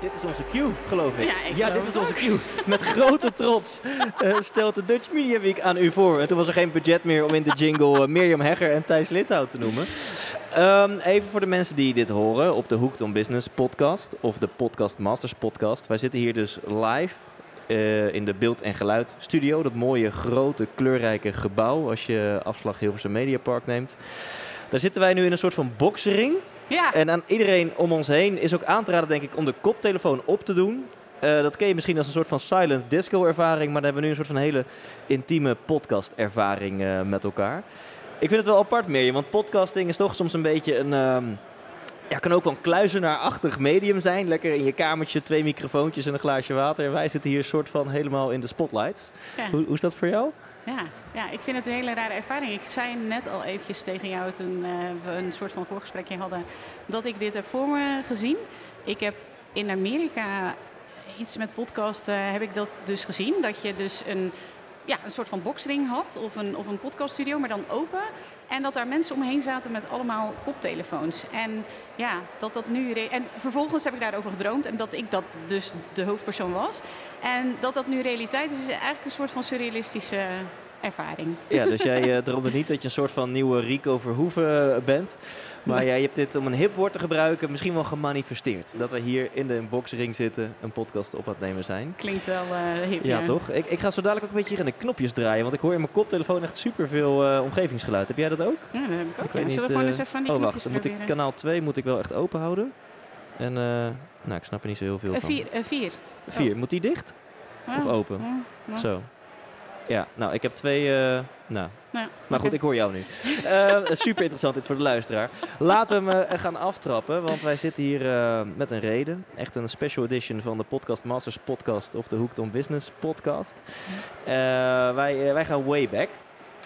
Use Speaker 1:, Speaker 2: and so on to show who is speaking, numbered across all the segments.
Speaker 1: Dit is onze cue, geloof ik.
Speaker 2: Ja, ik
Speaker 1: dit is onze cue. Met grote trots eh, stelt de Dutch Media Week aan u voor. En toen was er geen budget meer om in de jingle eh, Mirjam Hegger en Thijs Lithout te noemen. Ehm, even voor de mensen die dit horen op de Hooked on Business podcast of de Podcast Masters podcast. Wij zitten hier dus live eh, in de beeld- en geluid studio. Dat mooie, grote, kleurrijke gebouw als je afslag Hilversum Media Park neemt. Daar zitten wij nu in een soort van boksering.
Speaker 2: Ja,
Speaker 1: En aan iedereen om ons heen is ook aan te raden, denk ik, om de koptelefoon op te doen. Eh, dat ken je misschien als een soort van silent disco ervaring, maar dan hebben we nu een soort van hele intieme podcast ervaring eh, met elkaar. Ik vind het wel apart meer, want podcasting is toch soms een beetje een... ehm, ja, kan ook wel een kluizenaarachtig medium zijn. Lekker in je kamertje, twee microfoontjes en een glaasje water. En wij zitten hier soort van helemaal in de spotlights.
Speaker 2: ja,
Speaker 1: Hoe, hoe is dat voor jou?
Speaker 2: Ja, ja, ik vind het een hele rare ervaring. Ik zei net al eventjes tegen jou toen eh, we een soort van voorgesprekje hadden dat ik dit heb voor me gezien. Ik heb in Amerika iets met podcasten, heb ik dat dus gezien. Dat je dus een, ja, een soort van boxring had of een, of een podcaststudio, maar dan open. En dat daar mensen omheen zaten met allemaal koptelefoons. En ja, dat dat nu. En vervolgens heb ik daarover gedroomd en dat ik dat dus de hoofdpersoon was. En dat dat nu realiteit is, is eigenlijk een soort van surrealistische ervaring.
Speaker 1: Ja, dus jij eh, droomde niet dat je een soort van nieuwe Rico Verhoeven eh, bent. Maar jij hebt dit om een hip woord te gebruiken misschien wel gemanifesteerd. Dat we hier in de boxring zitten, een podcast op aan het nemen zijn.
Speaker 2: Klinkt wel eh, hip.
Speaker 1: Ja, toch? Ik, ik ga zo dadelijk ook een beetje hier in de knopjes draaien. Want ik hoor in mijn koptelefoon echt superveel eh omgevingsgeluid. Heb jij dat ook?
Speaker 2: Ja, dat heb ik ook.
Speaker 1: Ik
Speaker 2: ja. Zullen we
Speaker 1: niet,
Speaker 2: gewoon eens even van die
Speaker 1: oh,
Speaker 2: knopjes
Speaker 1: wacht. Dan moet ik kanaal 2 moet ik wel echt open houden. En nou, ik snap er niet zo heel veel van.
Speaker 2: vier, eh, vier.
Speaker 1: Vier. Moet die dicht? Of open? Zo. Ja, nou, ik heb twee. eh, nou.
Speaker 2: Ja,
Speaker 1: Maar goed, ik hoor jou nu. Eh, super interessant dit voor de luisteraar. Laten we hem eh, gaan aftrappen, want wij zitten hier met een reden. Echt een special edition van de Podcast Masters podcast of de Hooked on Business podcast. Wij, wij gaan way back.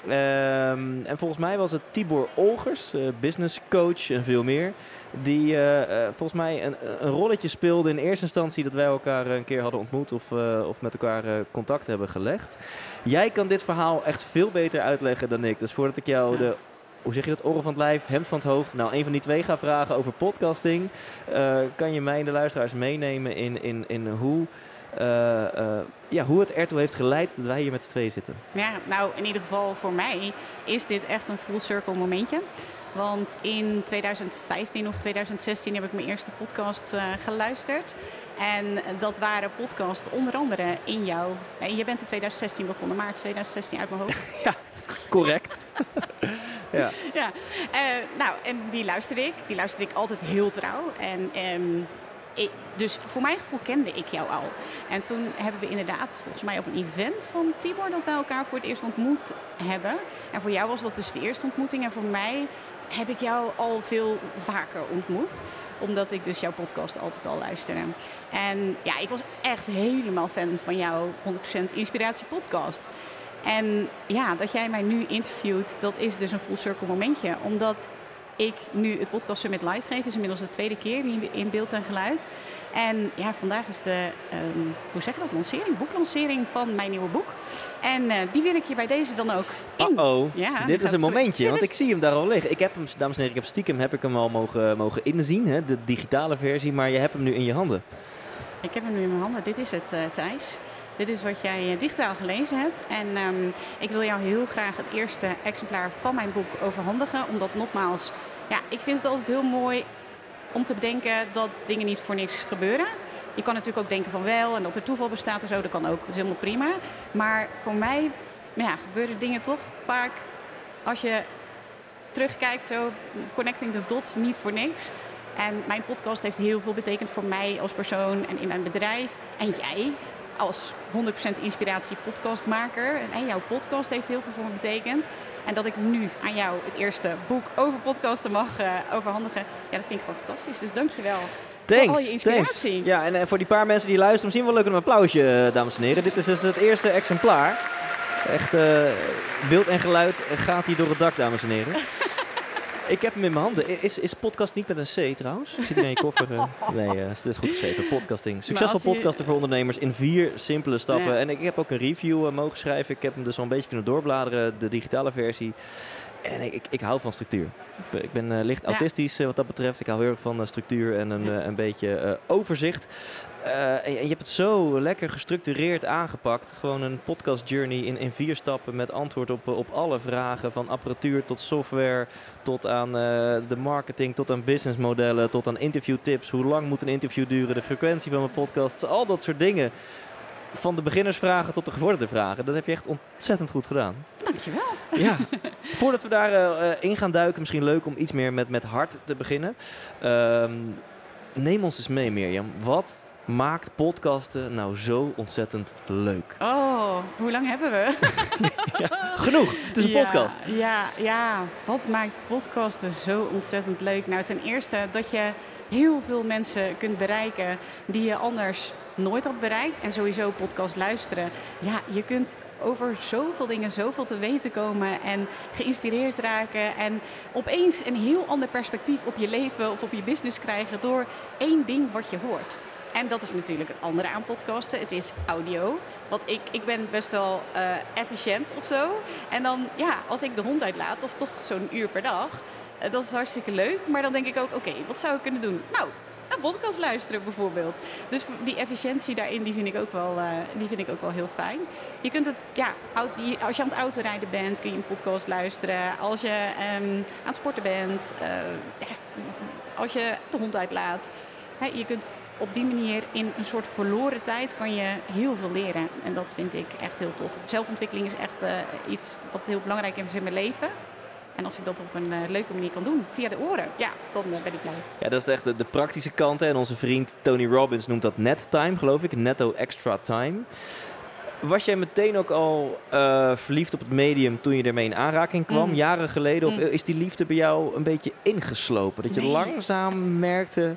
Speaker 1: Ehm, en volgens mij was het Tibor Olgers, business coach en veel meer. Die eh, eh, volgens mij een, een rolletje speelde in eerste instantie dat wij elkaar een keer hadden ontmoet of, eh, of met elkaar eh, contact hebben gelegd. Jij kan dit verhaal echt veel beter uitleggen dan ik. Dus voordat ik jou de, hoe zeg je dat, oren van het lijf, hemd van het hoofd, nou een van die twee ga vragen over podcasting, eh, kan je mij en de luisteraars meenemen in, in, in hoe, eh, eh, ja, hoe het ertoe heeft geleid dat wij hier met z'n tweeën zitten.
Speaker 2: Ja, nou in ieder geval voor mij is dit echt een full circle momentje. Want in 2015 of 2016 heb ik mijn eerste podcast eh, geluisterd. En dat waren podcasts onder andere in jou. Nee, je bent in 2016 begonnen, maart 2016 uit mijn hoofd.
Speaker 1: Correct. ja.
Speaker 2: ja, eh, nou, en die luisterde ik. Die luisterde ik altijd heel trouw. En ehm, ik, dus voor mijn gevoel kende ik jou al. En toen hebben we inderdaad, volgens mij op een event van Tibor, dat wij elkaar voor het eerst ontmoet hebben. En voor jou was dat dus de eerste ontmoeting. En voor mij heb ik jou al veel vaker ontmoet. Omdat ik dus jouw podcast altijd al luisterde. En ja, ik was echt helemaal fan van jouw 100% Inspiratie podcast. En ja, dat jij mij nu interviewt, dat is dus een full circle momentje. Omdat ik nu het podcast Summit live geef, is inmiddels de tweede keer in beeld en geluid. En ja, vandaag is de, ehm, hoe zeg je dat, lancering, boeklancering van mijn nieuwe boek. En eh, die wil ik je bij deze dan ook in.
Speaker 1: Uh-oh,
Speaker 2: Ja,
Speaker 1: dit is een momentje, want
Speaker 2: is-
Speaker 1: ik zie hem daar al liggen. Ik heb hem, dames en heren, ik heb stiekem heb ik hem al mogen, mogen inzien, hè, de digitale versie, maar je hebt hem nu in je handen.
Speaker 2: Ik heb hem nu in mijn handen. Dit is het, eh, Thijs. Dit is wat jij eh, digitaal gelezen hebt. En ehm, ik wil jou heel graag het eerste exemplaar van mijn boek overhandigen. Omdat nogmaals, ja, ik vind het altijd heel mooi om te bedenken dat dingen niet voor niks gebeuren. Je kan natuurlijk ook denken van wel en dat er toeval bestaat en zo. Dat kan ook. Dat is helemaal prima. Maar voor mij ja, gebeuren dingen toch vaak als je terugkijkt, zo connecting the dots, niet voor niks. En mijn podcast heeft heel veel betekend voor mij als persoon en in mijn bedrijf. En jij als 100% inspiratie podcastmaker. En jouw podcast heeft heel veel voor me betekend. En dat ik nu aan jou het eerste boek over podcasten mag eh, overhandigen. Ja, dat vind ik gewoon fantastisch. Dus dankjewel.
Speaker 1: Thanks,
Speaker 2: voor al je inspiratie.
Speaker 1: thanks. Ja, en eh, voor die paar mensen die luisteren, misschien wel leuk een applausje, eh, dames en heren. Dit is dus het eerste exemplaar. Echt, eh, beeld en geluid gaat hier door het dak, dames en heren. Ik heb hem in mijn handen. Is, is podcast niet met een C trouwens? Zit er in je koffer? eh? Nee, eh, het is goed geschreven. Podcasting. Succesvol
Speaker 2: je-
Speaker 1: podcasten voor ondernemers in vier simpele stappen.
Speaker 2: Ja.
Speaker 1: En ik, heb ook een review eh, mogen schrijven. Ik heb hem dus al een beetje kunnen doorbladeren, de digitale versie. En ik, ik, ik hou van structuur. Ik ben, licht
Speaker 2: Ja.
Speaker 1: autistisch wat dat betreft. Ik hou heel erg van structuur en een, een beetje overzicht. Eh, en, je hebt het zo lekker gestructureerd aangepakt. Gewoon een podcast journey in, in vier stappen met antwoord op, op alle vragen. Van apparatuur tot software, tot aan eh, de marketing, tot aan businessmodellen, tot aan interviewtips. Hoe lang moet een interview duren, de frequentie van mijn podcast, al dat soort dingen. Van de beginnersvragen tot de gevorderde vragen. Dat heb je echt ontzettend goed gedaan.
Speaker 2: Dankjewel.
Speaker 1: Ja, voordat we daar eh, in gaan duiken, misschien leuk om iets meer met, met hart te beginnen. Ehm, neem ons eens mee, Mirjam. Wat maakt podcasten nou zo ontzettend leuk?
Speaker 2: Oh, hoe lang hebben we?
Speaker 1: Genoeg, het is een
Speaker 2: Ja,
Speaker 1: podcast.
Speaker 2: Ja, ja, wat maakt podcasten zo ontzettend leuk? Nou, ten eerste dat je heel veel mensen kunt bereiken die je anders nooit had bereikt. En sowieso podcast luisteren. Ja, je kunt over zoveel dingen zoveel te weten komen en geïnspireerd raken. En opeens een heel ander perspectief op je leven of op je business krijgen door één ding wat je hoort. En dat is natuurlijk het andere aan podcasten. Het is audio. Want ik, ik ben best wel eh, efficiënt of zo. En dan, ja, als ik de hond uitlaat, dat is toch zo'n uur per dag. Eh, dat is hartstikke leuk. Maar dan denk ik ook, oké, wat zou ik kunnen doen? Nou, een podcast luisteren bijvoorbeeld. Dus die efficiëntie daarin, die vind ik ook wel, eh, die vind ik ook wel heel fijn. Je kunt het, ja, als je aan het autorijden bent, kun je een podcast luisteren. Als je ehm, aan het sporten bent, als je de hond uitlaat. Je kunt op die manier in een soort verloren tijd kan je heel veel leren. En dat vind ik echt heel tof. Zelfontwikkeling is echt eh, iets wat heel belangrijk is in mijn leven. En als ik dat op een eh, leuke manier kan doen, via de oren, ja, dan eh, ben ik blij.
Speaker 1: Ja, dat is echt de, de praktische kant. hè. En onze vriend Tony Robbins noemt dat net time, geloof ik. Netto extra time. Was jij meteen ook al verliefd op het medium toen je ermee in aanraking kwam,
Speaker 2: Mm.
Speaker 1: jaren geleden? Of
Speaker 2: Mm.
Speaker 1: is die liefde bij jou een beetje ingeslopen? Dat je
Speaker 2: Nee.
Speaker 1: langzaam merkte...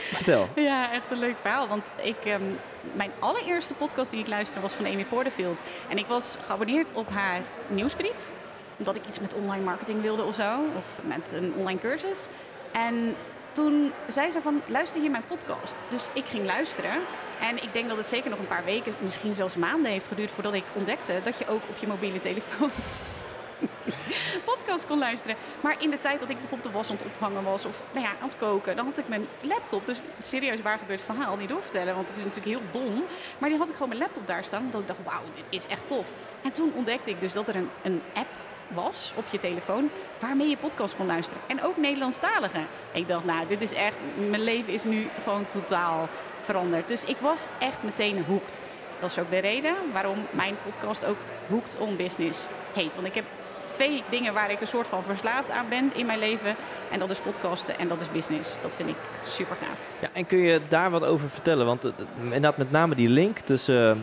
Speaker 1: Vertel.
Speaker 2: Ja, echt een leuk verhaal. Want ik, ehm, mijn allereerste podcast die ik luisterde was van Amy Porterfield. En ik was geabonneerd op haar nieuwsbrief. Omdat ik iets met online marketing wilde of zo. Of met een online cursus. En toen zei ze van, luister je mijn podcast? Dus ik ging luisteren. En ik denk dat het zeker nog een paar weken, misschien zelfs maanden heeft geduurd... voordat ik ontdekte dat je ook op je mobiele telefoon podcast kon luisteren. Maar in de tijd dat ik bijvoorbeeld de was aan het ophangen was of nou ja, aan het koken, dan had ik mijn laptop. Dus serieus waar gebeurt verhaal niet doorvertellen, want het is natuurlijk heel dom. Maar die had ik gewoon mijn laptop daar staan, omdat ik dacht, wauw, dit is echt tof. En toen ontdekte ik dus dat er een, een app was op je telefoon waarmee je podcast kon luisteren. En ook Nederlandstalige. Ik dacht, nou, dit is echt, mijn leven is nu gewoon totaal veranderd. Dus ik was echt meteen hooked. Dat is ook de reden waarom mijn podcast ook Hooked on Business heet. Want ik heb twee dingen waar ik een soort van verslaafd aan ben in mijn leven. En dat is podcasten en dat is business. Dat vind ik super gaaf.
Speaker 1: Ja, en kun je daar wat over vertellen? Want het- inderdaad met name die link tussen eh,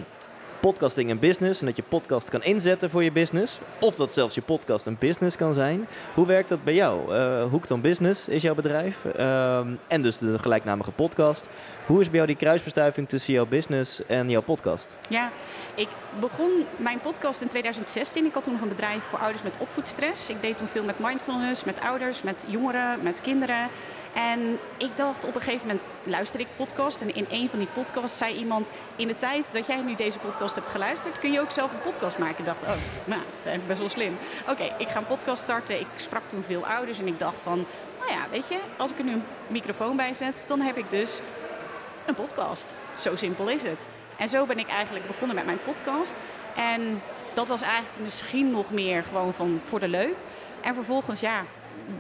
Speaker 1: podcasting en business... en dat je podcast kan inzetten voor je business... of dat zelfs je podcast een business kan zijn. Hoe werkt dat bij jou? Eh Hooked on Business is jouw bedrijf. ehm, en dus de gelijknamige podcast. Hoe is bij jou die kruisbestuiving tussen jouw business en jouw podcast?
Speaker 2: Ja, ik begon mijn podcast in 2016. Ik had toen nog een bedrijf voor ouders met opvoedstress. Ik deed toen veel met mindfulness, met ouders, met jongeren, met kinderen. En ik dacht op een gegeven moment, luister ik podcast. En in een van die podcasts zei iemand... in de tijd dat jij nu deze podcast hebt geluisterd... kun je ook zelf een podcast maken. Ik dacht, oh, nou, dat is best wel slim. Oké, ik ga een podcast starten. Ik sprak toen veel ouders en ik dacht van... nou ja, weet je, als ik er nu een microfoon bij zet... dan heb ik dus een podcast. Zo simpel is het. En zo ben ik eigenlijk begonnen met mijn podcast. En dat was eigenlijk misschien nog meer gewoon van voor de leuk. En vervolgens, ja,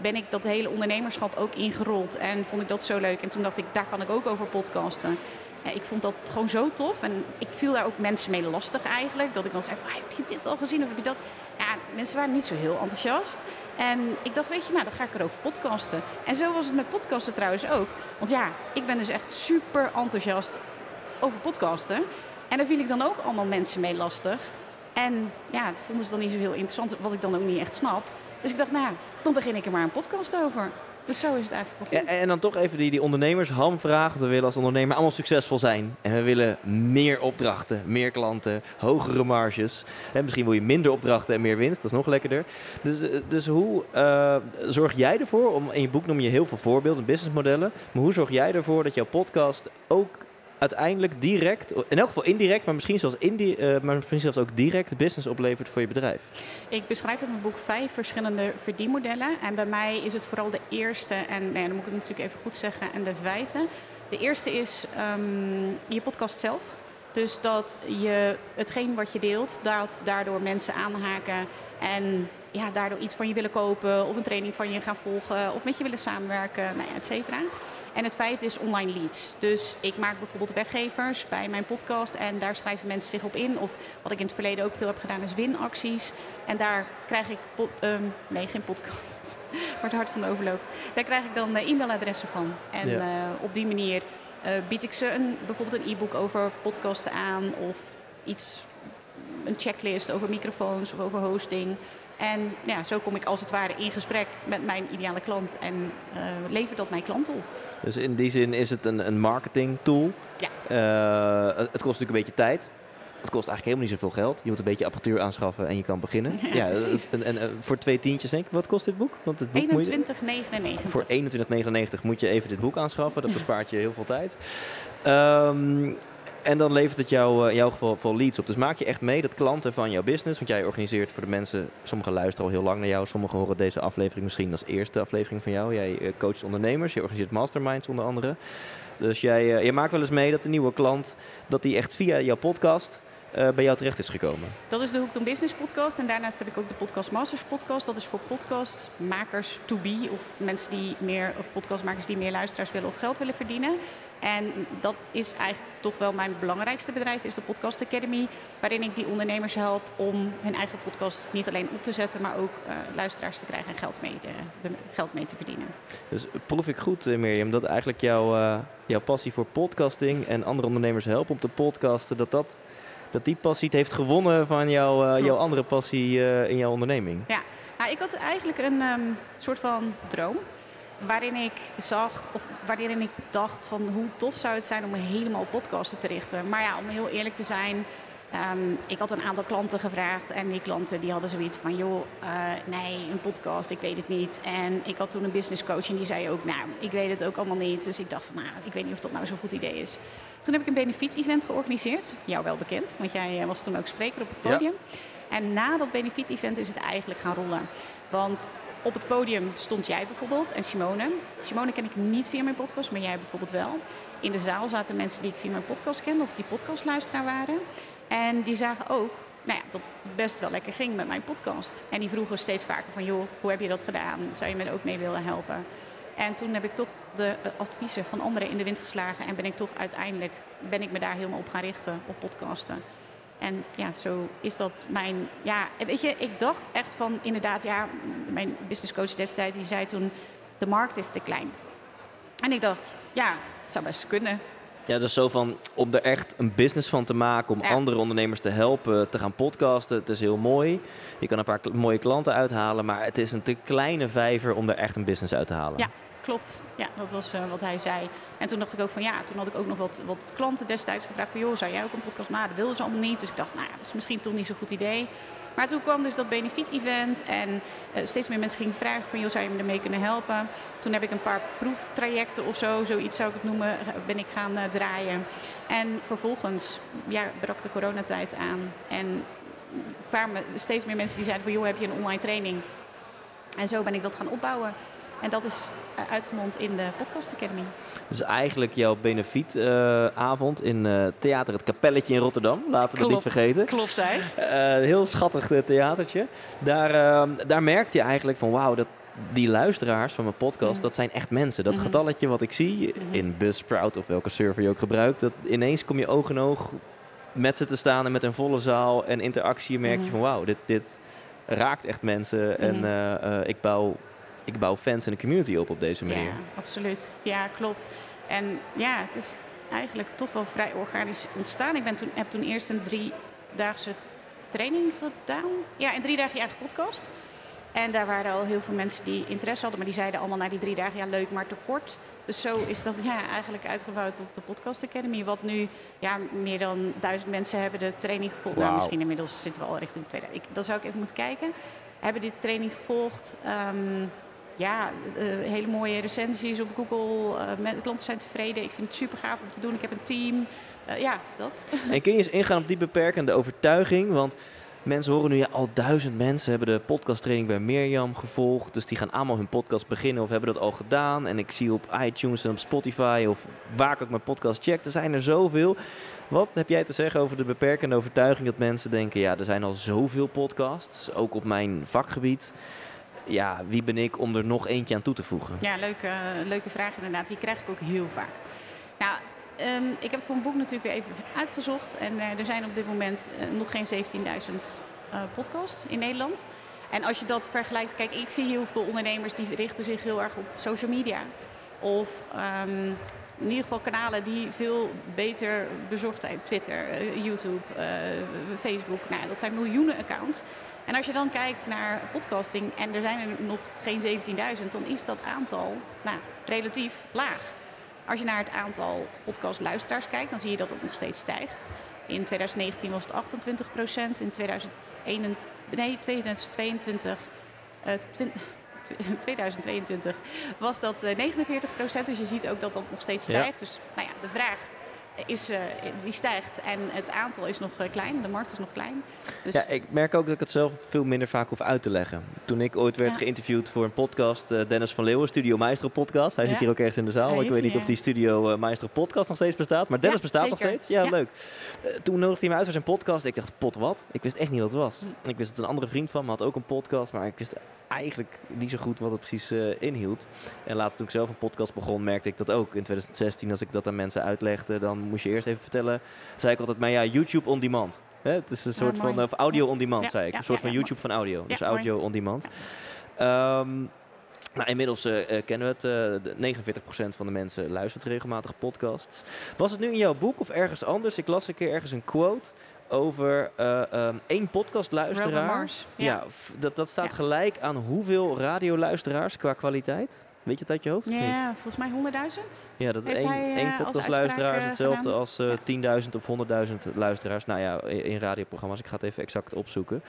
Speaker 2: ben ik dat hele ondernemerschap ook ingerold. En vond ik dat zo leuk. En toen dacht ik, daar kan ik ook over podcasten. Ja, ik vond dat gewoon zo tof. En ik viel daar ook mensen mee lastig eigenlijk. Dat ik dan zei "Ah, heb je dit al gezien of heb je dat? Ja, mensen waren niet zo heel enthousiast. En ik dacht, weet je, nou, dan ga ik erover podcasten. En zo was het met podcasten trouwens ook. Want ja, ik ben dus echt super enthousiast over podcasten. En daar viel ik dan ook allemaal mensen mee lastig. En ja, dat vonden ze dan niet zo heel interessant, wat ik dan ook niet echt snap. Dus ik dacht, nou ja, dan begin ik er maar een podcast over. Dus zo is het eigenlijk
Speaker 1: en dan toch even die, die ondernemers hamvraag. Want we willen als ondernemer allemaal succesvol zijn. En we willen meer opdrachten, meer klanten, hogere marges. En misschien wil je minder opdrachten en meer winst. Dat is nog lekkerder. Dus, eh, dus hoe eh, zorg jij ervoor? Om, in je boek noem je heel veel voorbeelden, businessmodellen. Maar hoe zorg jij ervoor dat jouw podcast ook uiteindelijk direct, in elk geval indirect, maar misschien zelfs, indi uh, maar misschien zelfs ook direct business oplevert voor je bedrijf?
Speaker 2: Ik beschrijf in mijn boek vijf verschillende verdienmodellen. En bij mij is het vooral de eerste, en nou ja, dan moet ik het natuurlijk even goed zeggen, en de vijfde. De eerste is um, je podcast zelf. Dus dat je hetgeen wat je deelt, dat daardoor mensen aanhaken en ja, daardoor iets van je willen kopen of een training van je gaan volgen of met je willen samenwerken, nou ja, et cetera. En het vijfde is online leads. Dus ik maak bijvoorbeeld weggevers bij mijn podcast en daar schrijven mensen zich op in. Of wat ik in het verleden ook veel heb gedaan is winacties. En daar krijg ik, um, nee geen podcast, waar het hart van overloopt. Daar krijg ik dan uh, e-mailadressen van. En uh, op die manier uh, bied ik ze een, bijvoorbeeld een e-book over podcasten aan of iets, een checklist over microfoons of over hosting. En ja, zo kom ik als het ware in gesprek met mijn ideale klant en uh, lever dat mijn klant op.
Speaker 1: Dus in die zin is het een, een marketing tool.
Speaker 2: Ja.
Speaker 1: Uh, het, kost natuurlijk een beetje tijd. Het kost eigenlijk helemaal niet zoveel geld. Je moet een beetje apparatuur aanschaffen en je kan beginnen.
Speaker 2: Ja.
Speaker 1: En, en, en, voor twee tientjes denk ik, wat kost dit boek?
Speaker 2: Want het boek 21,99.
Speaker 1: Voor 21,99 moet je even dit boek aanschaffen. Dat bespaart je heel veel tijd. Um, en dan levert het jou uh, in jouw geval vol leads op. Dus maak je echt mee dat klanten van jouw business, want jij organiseert voor de mensen, sommigen luisteren al heel lang naar jou, sommigen horen deze aflevering misschien als eerste aflevering van jou. Jij uh, coacht ondernemers, je organiseert masterminds onder andere. Dus jij, uh, jij maakt wel eens mee dat de nieuwe klant, dat die echt via jouw podcast uh, bij jou terecht is gekomen?
Speaker 2: Dat is de Hoek on Business podcast. En daarnaast heb ik ook de Podcast Masters podcast. Dat is voor podcastmakers to be. Of mensen die meer, of podcastmakers die meer luisteraars willen of geld willen verdienen. En dat is eigenlijk toch wel mijn belangrijkste bedrijf, is de Podcast Academy. Waarin ik die ondernemers help om hun eigen podcast niet alleen op te zetten, maar ook uh, luisteraars te krijgen en geld mee, de, de, geld mee te verdienen.
Speaker 1: Dus proef ik goed, Mirjam, dat eigenlijk jouw, uh, jouw passie voor podcasting en andere ondernemers helpen om te podcasten, dat dat dat die passie heeft gewonnen van jouw, uh, jouw andere passie uh, in jouw onderneming.
Speaker 2: Ja, nou, ik had eigenlijk een um, soort van droom. Waarin ik zag, of waarin ik dacht van hoe tof zou het zijn om helemaal op podcasten te richten. Maar ja, om heel eerlijk te zijn, Um, ik had een aantal klanten gevraagd en die klanten die hadden zoiets van, joh, uh, nee, een podcast, ik weet het niet. En ik had toen een business coach en die zei ook, nou, ik weet het ook allemaal niet. Dus ik dacht van, nou, ik weet niet of dat nou zo'n goed idee is. Toen heb ik een benefiet-event georganiseerd, jou wel bekend, want jij was toen ook spreker op het podium. Ja. En na dat benefiet-event is het eigenlijk gaan rollen. Want op het podium stond jij bijvoorbeeld en Simone. Simone ken ik niet via mijn podcast, maar jij bijvoorbeeld wel. In de zaal zaten mensen die ik via mijn podcast kende of die podcastluisteraar waren. En die zagen ook nou ja, dat het best wel lekker ging met mijn podcast. En die vroegen steeds vaker van, joh, hoe heb je dat gedaan? Zou je me ook mee willen helpen? En toen heb ik toch de adviezen van anderen in de wind geslagen. En ben ik toch uiteindelijk, ben ik me daar helemaal op gaan richten, op podcasten. En ja, zo is dat mijn, ja, weet je, ik dacht echt van, inderdaad, ja, mijn businesscoach destijds, die zei toen, de markt is te klein. En ik dacht, ja, het zou best kunnen.
Speaker 1: Ja, dus zo van om er echt een business van te maken, om ja. andere ondernemers te helpen te gaan podcasten. Het is heel mooi. Je kan een paar mooie klanten uithalen, maar het is een te kleine vijver om er echt een business uit te halen.
Speaker 2: Ja, klopt. Ja, dat was uh, wat hij zei. En toen dacht ik ook van ja, toen had ik ook nog wat, wat klanten destijds gevraagd van joh, zou jij ook een podcast maken? Dat wilden ze allemaal niet. Dus ik dacht, nou ja, dat is misschien toch niet zo'n goed idee. Maar toen kwam dus dat benefiet-event en uh, steeds meer mensen gingen vragen van... joh, zou je me ermee kunnen helpen? Toen heb ik een paar proeftrajecten of zo, zoiets zou ik het noemen, ben ik gaan draaien. En vervolgens ja, brak de coronatijd aan en kwamen steeds meer mensen die zeiden van... joh, heb je een online training? En zo ben ik dat gaan opbouwen. En dat is uitgemond in de Podcast Academy.
Speaker 1: Dus eigenlijk jouw benefietavond uh, in uh, Theater Het Kapelletje in Rotterdam. Laten we het niet vergeten.
Speaker 2: Klopt, Thijs.
Speaker 1: Uh, heel schattig theatertje. Daar, daar merkte je eigenlijk van wauw, dat die luisteraars van mijn podcast, mm. dat zijn echt mensen. Dat mm -hmm. getalletje wat ik zie mm -hmm. in Buzzsprout of welke server je ook gebruikt, dat ineens kom je oog in oog met ze te staan en met een volle zaal en interactie merk je
Speaker 2: Mhm.
Speaker 1: van wauw, dit, dit raakt echt mensen en ik bouw ik bouw fans en een community op op deze manier.
Speaker 2: Ja, absoluut. Ja, klopt. En ja, het is eigenlijk toch wel vrij organisch ontstaan. Ik ben toen, heb toen eerst een driedaagse training gedaan. Ja, in drie dagen je eigen podcast. En daar waren al heel veel mensen die interesse hadden, maar die zeiden allemaal na die drie dagen, ja leuk, maar te kort. Dus zo is dat ja, eigenlijk uitgebouwd tot de Podcast Academy. Wat nu ja, meer dan duizend mensen hebben de training gevolgd. Nou, misschien inmiddels zitten we al richting 2000. Ik, dat zou ik even moeten kijken. Hebben die training gevolgd. Ehm, ja, eh, hele mooie recensies op Google. eh, klanten zijn tevreden. Ik vind het super gaaf om te doen. Ik heb een team. Eh, ja, dat.
Speaker 1: En kun je eens ingaan op die beperkende overtuiging? Want mensen horen nu, ja, al duizend mensen hebben de podcasttraining bij Mirjam gevolgd. Dus die gaan allemaal hun podcast beginnen of hebben dat al gedaan. En ik zie op iTunes en op Spotify of waar ik ook mijn podcast check, er zijn er zoveel. Wat heb jij te zeggen over de beperkende overtuiging dat mensen denken, ja, er zijn al zoveel podcasts, ook op mijn vakgebied. Ja, wie ben ik om er nog eentje aan toe te voegen?
Speaker 2: Ja, leuke, leuke vraag inderdaad. Die krijg ik ook heel vaak. Nou, ehm, ik heb het voor een boek natuurlijk even uitgezocht. En eh, er zijn op dit moment eh, nog geen 17.000 eh, podcasts in Nederland. En als je dat vergelijkt, kijk, ik zie heel veel ondernemers die richten zich heel erg op social media. Of ehm, in ieder geval kanalen die veel beter bezorgd zijn. Twitter, YouTube, Facebook. Nou, dat zijn miljoenen accounts. En als je dan kijkt naar podcasting en er zijn er nog geen 17.000, dan is dat aantal nou, relatief laag. Als je naar het aantal podcastluisteraars kijkt, dan zie je dat het nog steeds stijgt. In 2019 was het 28 procent, in 2021, nee, 2022, eh, twin- 2022 was dat eh, 49 procent. Dus je ziet ook dat dat nog steeds
Speaker 1: Ja.
Speaker 2: stijgt. Dus nou ja, de vraag is, eh, die stijgt en het aantal is nog eh, klein, de markt is nog klein. Dus
Speaker 1: Ja, ik merk ook dat ik het zelf veel minder vaak hoef uit te leggen. Toen ik ooit werd
Speaker 2: Ja.
Speaker 1: geïnterviewd voor een podcast, eh, Dennis van Leeuwen, Studio Maestro podcast. Hij
Speaker 2: Ja.
Speaker 1: zit hier ook ergens in de zaal. Ik weet niet of die Studio Maestro podcast nog steeds bestaat. Maar Dennis bestaat nog steeds. Ja, leuk. Toen nodigde hij me uit voor zijn podcast. Ik dacht, pot wat? Ik wist echt niet wat het was.
Speaker 2: Hm.
Speaker 1: Ik wist dat een andere vriend van me had ook een podcast. Maar ik wist eigenlijk niet zo goed wat het precies inhield. En later toen ik zelf een podcast begon, merkte ik dat ook. In 2016, als ik dat aan mensen uitlegde, dan moest je eerst even vertellen. Zei ik altijd, maar ja, YouTube on demand. Hè, het is een
Speaker 2: Ja,
Speaker 1: soort van, of audio on demand,
Speaker 2: Ja,
Speaker 1: zei ik. een soort van YouTube van audio. dus
Speaker 2: mooi.
Speaker 1: audio on demand. Nou, inmiddels eh, eh, kennen we het. eh, de 49% van de mensen luistert regelmatig podcasts. Was het nu in jouw boek of ergens anders? Ik las een keer ergens een quote over eh, ehm, één podcastluisteraar.
Speaker 2: Mars.
Speaker 1: Ja, dat, dat staat
Speaker 2: Ja.
Speaker 1: gelijk aan hoeveel radioluisteraars qua kwaliteit? Weet je het uit je hoofd?
Speaker 2: Ja, volgens mij 100.000.
Speaker 1: Ja, dat
Speaker 2: Heeft
Speaker 1: één,
Speaker 2: hij, eh,
Speaker 1: één is
Speaker 2: eh,
Speaker 1: hetzelfde
Speaker 2: gedaan?
Speaker 1: als eh,
Speaker 2: Ja.
Speaker 1: 10.000 of 100.000 luisteraars. Nou ja, in, in radioprogramma's. Ik ga het even exact opzoeken.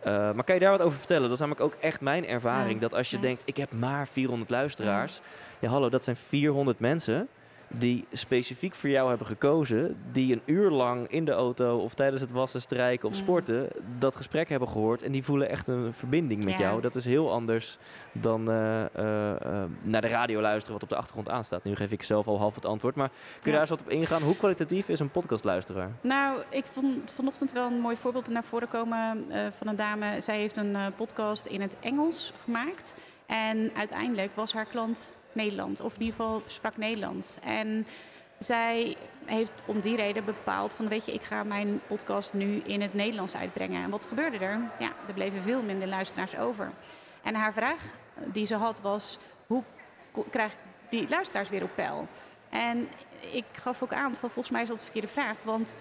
Speaker 1: Eh, maar kan je daar wat over vertellen? Dat is namelijk ook echt mijn ervaring.
Speaker 2: Ja.
Speaker 1: Dat als je
Speaker 2: Ja.
Speaker 1: denkt, ik heb maar 400 luisteraars. Ja, hallo, dat zijn 400 mensen die specifiek voor jou hebben gekozen. Die een uur lang in de auto of tijdens het wassen, strijken of
Speaker 2: Mm.
Speaker 1: sporten dat gesprek hebben gehoord. En die voelen echt een verbinding met
Speaker 2: Ja.
Speaker 1: jou. Dat is heel anders dan eh, eh, eh, naar de radio luisteren wat op de achtergrond aanstaat. Nu geef ik zelf al half het antwoord. Maar kun je
Speaker 2: Ja.
Speaker 1: daar eens wat op ingaan? Hoe kwalitatief is een podcastluisteraar?
Speaker 2: Nou, ik vond vanochtend wel een mooi voorbeeld naar voren komen van een dame. Zij heeft een podcast in het Engels gemaakt. En uiteindelijk was haar klant Nederland, of in ieder geval sprak Nederlands. En zij heeft om die reden bepaald van, weet je, ik ga mijn podcast nu in het Nederlands uitbrengen. En wat gebeurde er? Ja, er bleven veel minder luisteraars over. En haar vraag die ze had was, hoe krijg ik die luisteraars weer op peil? En ik gaf ook aan, van volgens mij is dat de verkeerde vraag. Want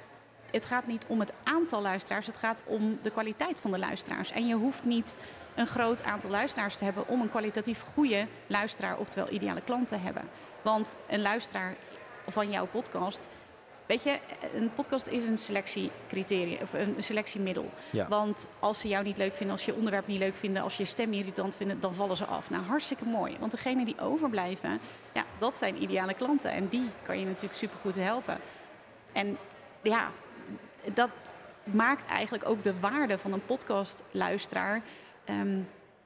Speaker 2: het gaat niet om het aantal luisteraars, het gaat om de kwaliteit van de luisteraars. En je hoeft niet een groot aantal luisteraars te hebben om een kwalitatief goede luisteraar, oftewel ideale klant te hebben. Want een luisteraar van jouw podcast, weet je, een podcast is een selectiecriteria of een selectiemiddel.
Speaker 1: Ja.
Speaker 2: Want als ze jou niet leuk vinden, als je onderwerp niet leuk vinden, als je je stem irritant vinden, dan vallen ze af. Nou, hartstikke mooi. Want degenen die overblijven, ja, dat zijn ideale klanten. En die kan je natuurlijk supergoed helpen. En ja, dat maakt eigenlijk ook de waarde van een podcastluisteraar ehm,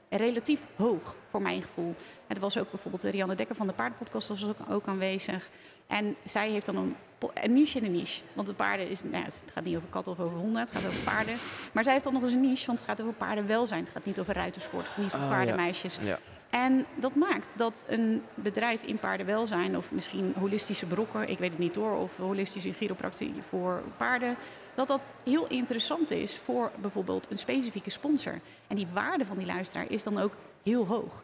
Speaker 2: relatief hoog, voor mijn gevoel. En er was ook bijvoorbeeld Rianne Dekker van de Paardenpodcast was ook, ook aanwezig. En zij heeft dan een, niche in een niche. Want de paarden is, nou ja, het gaat niet over katten of over honden, het gaat over paarden. Maar zij heeft dan nog eens een niche, want het gaat over paardenwelzijn. Het gaat niet over ruitersport, niet
Speaker 1: Oh, ja.
Speaker 2: paardenmeisjes.
Speaker 1: Ja.
Speaker 2: En dat maakt dat een bedrijf in paardenwelzijn, of misschien holistische brokken, ik weet het niet hoor, of holistische chiropractie voor paarden, dat dat heel interessant is voor bijvoorbeeld een specifieke sponsor. En die waarde van die luisteraar is dan ook heel hoog.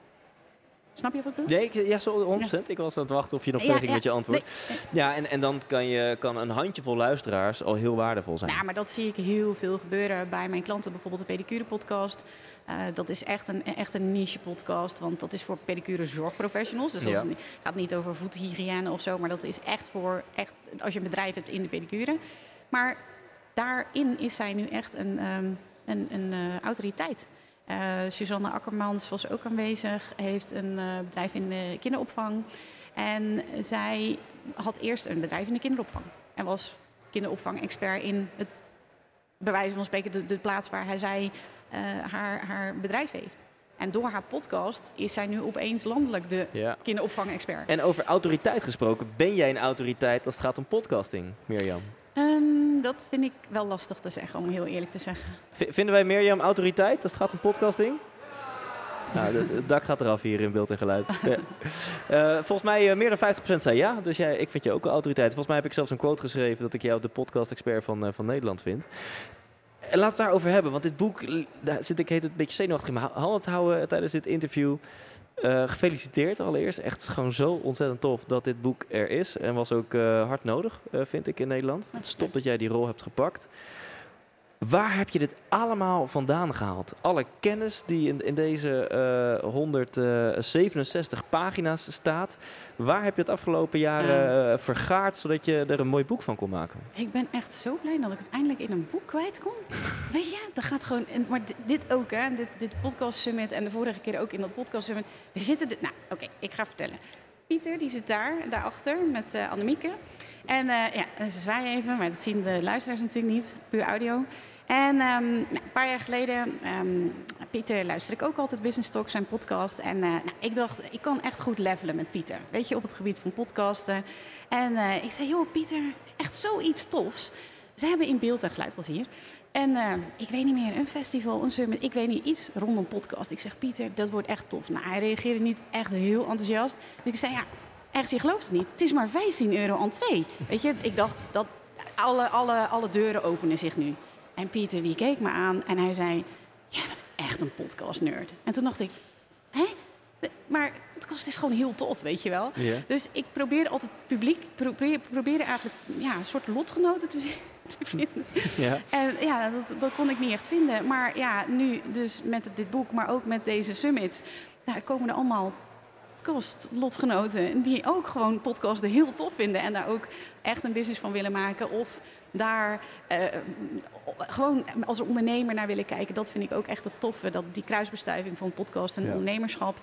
Speaker 2: Snap je wat ik bedoel?
Speaker 1: Nee, ik, ja, zo 100%. Ik was aan het wachten of je nog
Speaker 2: Ja,
Speaker 1: verder ging
Speaker 2: ja,
Speaker 1: met je antwoord.
Speaker 2: nee,
Speaker 1: Ja, en, en dan kan, je, kan een handjevol luisteraars al heel waardevol zijn.
Speaker 2: Ja, maar dat zie ik heel veel gebeuren bij mijn klanten. Bijvoorbeeld de pedicure podcast. Eh, dat is echt een, echt een niche podcast. Want dat is voor pedicure zorgprofessionals. Dus dat
Speaker 1: Ja.
Speaker 2: is niet- gaat niet over voethygiëne of zo. Maar dat is echt voor echt, als je een bedrijf hebt in de pedicure. Maar daarin is zij nu echt een, ehm, een, een eh, autoriteit. Eh, Suzanne Akkermans was ook aanwezig. Heeft een eh, bedrijf in de kinderopvang. En zij had eerst een bedrijf in de kinderopvang. En was kinderopvang-expert in het, bij wijze van spreken, de, de plaats waar hij zij eh, haar, haar bedrijf heeft. En door haar podcast is zij nu opeens landelijk de
Speaker 1: Ja.
Speaker 2: kinderopvang-expert.
Speaker 1: En over autoriteit gesproken, ben jij een autoriteit als het gaat om podcasting, Mirjam?
Speaker 2: Ehm, dat vind ik wel lastig te zeggen, om heel eerlijk te zeggen.
Speaker 1: V- vinden wij Mirjam autoriteit als het gaat om podcasting? Nou, het- dak gaat eraf hier in beeld en geluid. Ja. Eh, volgens mij eh, meer dan 50% zei ja, dus jij, ik vind je ook een autoriteit. Volgens mij heb ik zelfs een quote geschreven dat ik jou de podcast-expert van, eh, van Nederland vind. En laten we het daarover hebben, want dit boek, daar zit ik heet het een beetje zenuwachtig in mijn ha- handen te houden tijdens dit interview. Eh, gefeliciteerd allereerst. Echt gewoon zo ontzettend tof dat dit boek er is. En was ook eh, hard nodig, eh, vind ik, in Nederland. Het is top dat jij die rol hebt gepakt. Waar heb je dit allemaal vandaan gehaald? Alle kennis die in, in deze eh 167 pagina's staat. Waar heb je het afgelopen jaren eh, vergaard zodat je er een mooi boek van kon maken?
Speaker 2: Ik ben echt zo blij dat ik het eindelijk in een boek kwijt kon. Weet je, dat gaat gewoon. en- Maar dit, dit ook, hè? Dit, dit podcast summit en de vorige keer ook in dat podcast summit. Er zitten. De, nou, oké, ik ga vertellen. Pieter, die zit daar, daarachter, met eh Annemieke. En eh, ja, ze zwaaien even, maar dat zien de luisteraars natuurlijk niet, puur audio. En ehm, een paar jaar geleden, ehm, Pieter luister ik ook altijd Business Talk, zijn podcast. En eh, nou, ik dacht, ik kan echt goed levelen met Pieter. Weet je, op het gebied van podcasten. En eh, ik zei, joh Pieter, echt zoiets tofs. Ze hebben in beeld en geluid, was hier. En eh, ik weet niet meer, een festival, een summit, ik weet niet, iets rondom podcast. Ik zeg, Pieter, dat wordt echt tof. Nou, hij reageerde niet echt heel enthousiast. Dus ik zei, ja, echt, je gelooft het niet. Het is maar 15 euro entree. Weet je, ik dacht, dat alle, alle, alle deuren openen zich nu. En Pieter, die keek me aan en hij zei, jij bent echt een podcast-nerd. En toen dacht ik, hè? Maar podcast is gewoon heel tof, weet je wel.
Speaker 1: Ja.
Speaker 2: Dus ik probeer altijd publiek, probeer, probeer eigenlijk ja, een soort lotgenoten te vinden.
Speaker 1: Ja.
Speaker 2: En ja, dat, dat kon ik niet echt vinden. Maar ja, nu dus met dit boek, maar ook met deze summits, daar komen er allemaal podcast-lotgenoten die ook gewoon podcasten heel tof vinden en daar ook echt een business van willen maken. Of daar eh, gewoon als ondernemer naar willen kijken. Dat vind ik ook echt het toffe, dat die kruisbestuiving van podcast en
Speaker 1: Ja.
Speaker 2: ondernemerschap.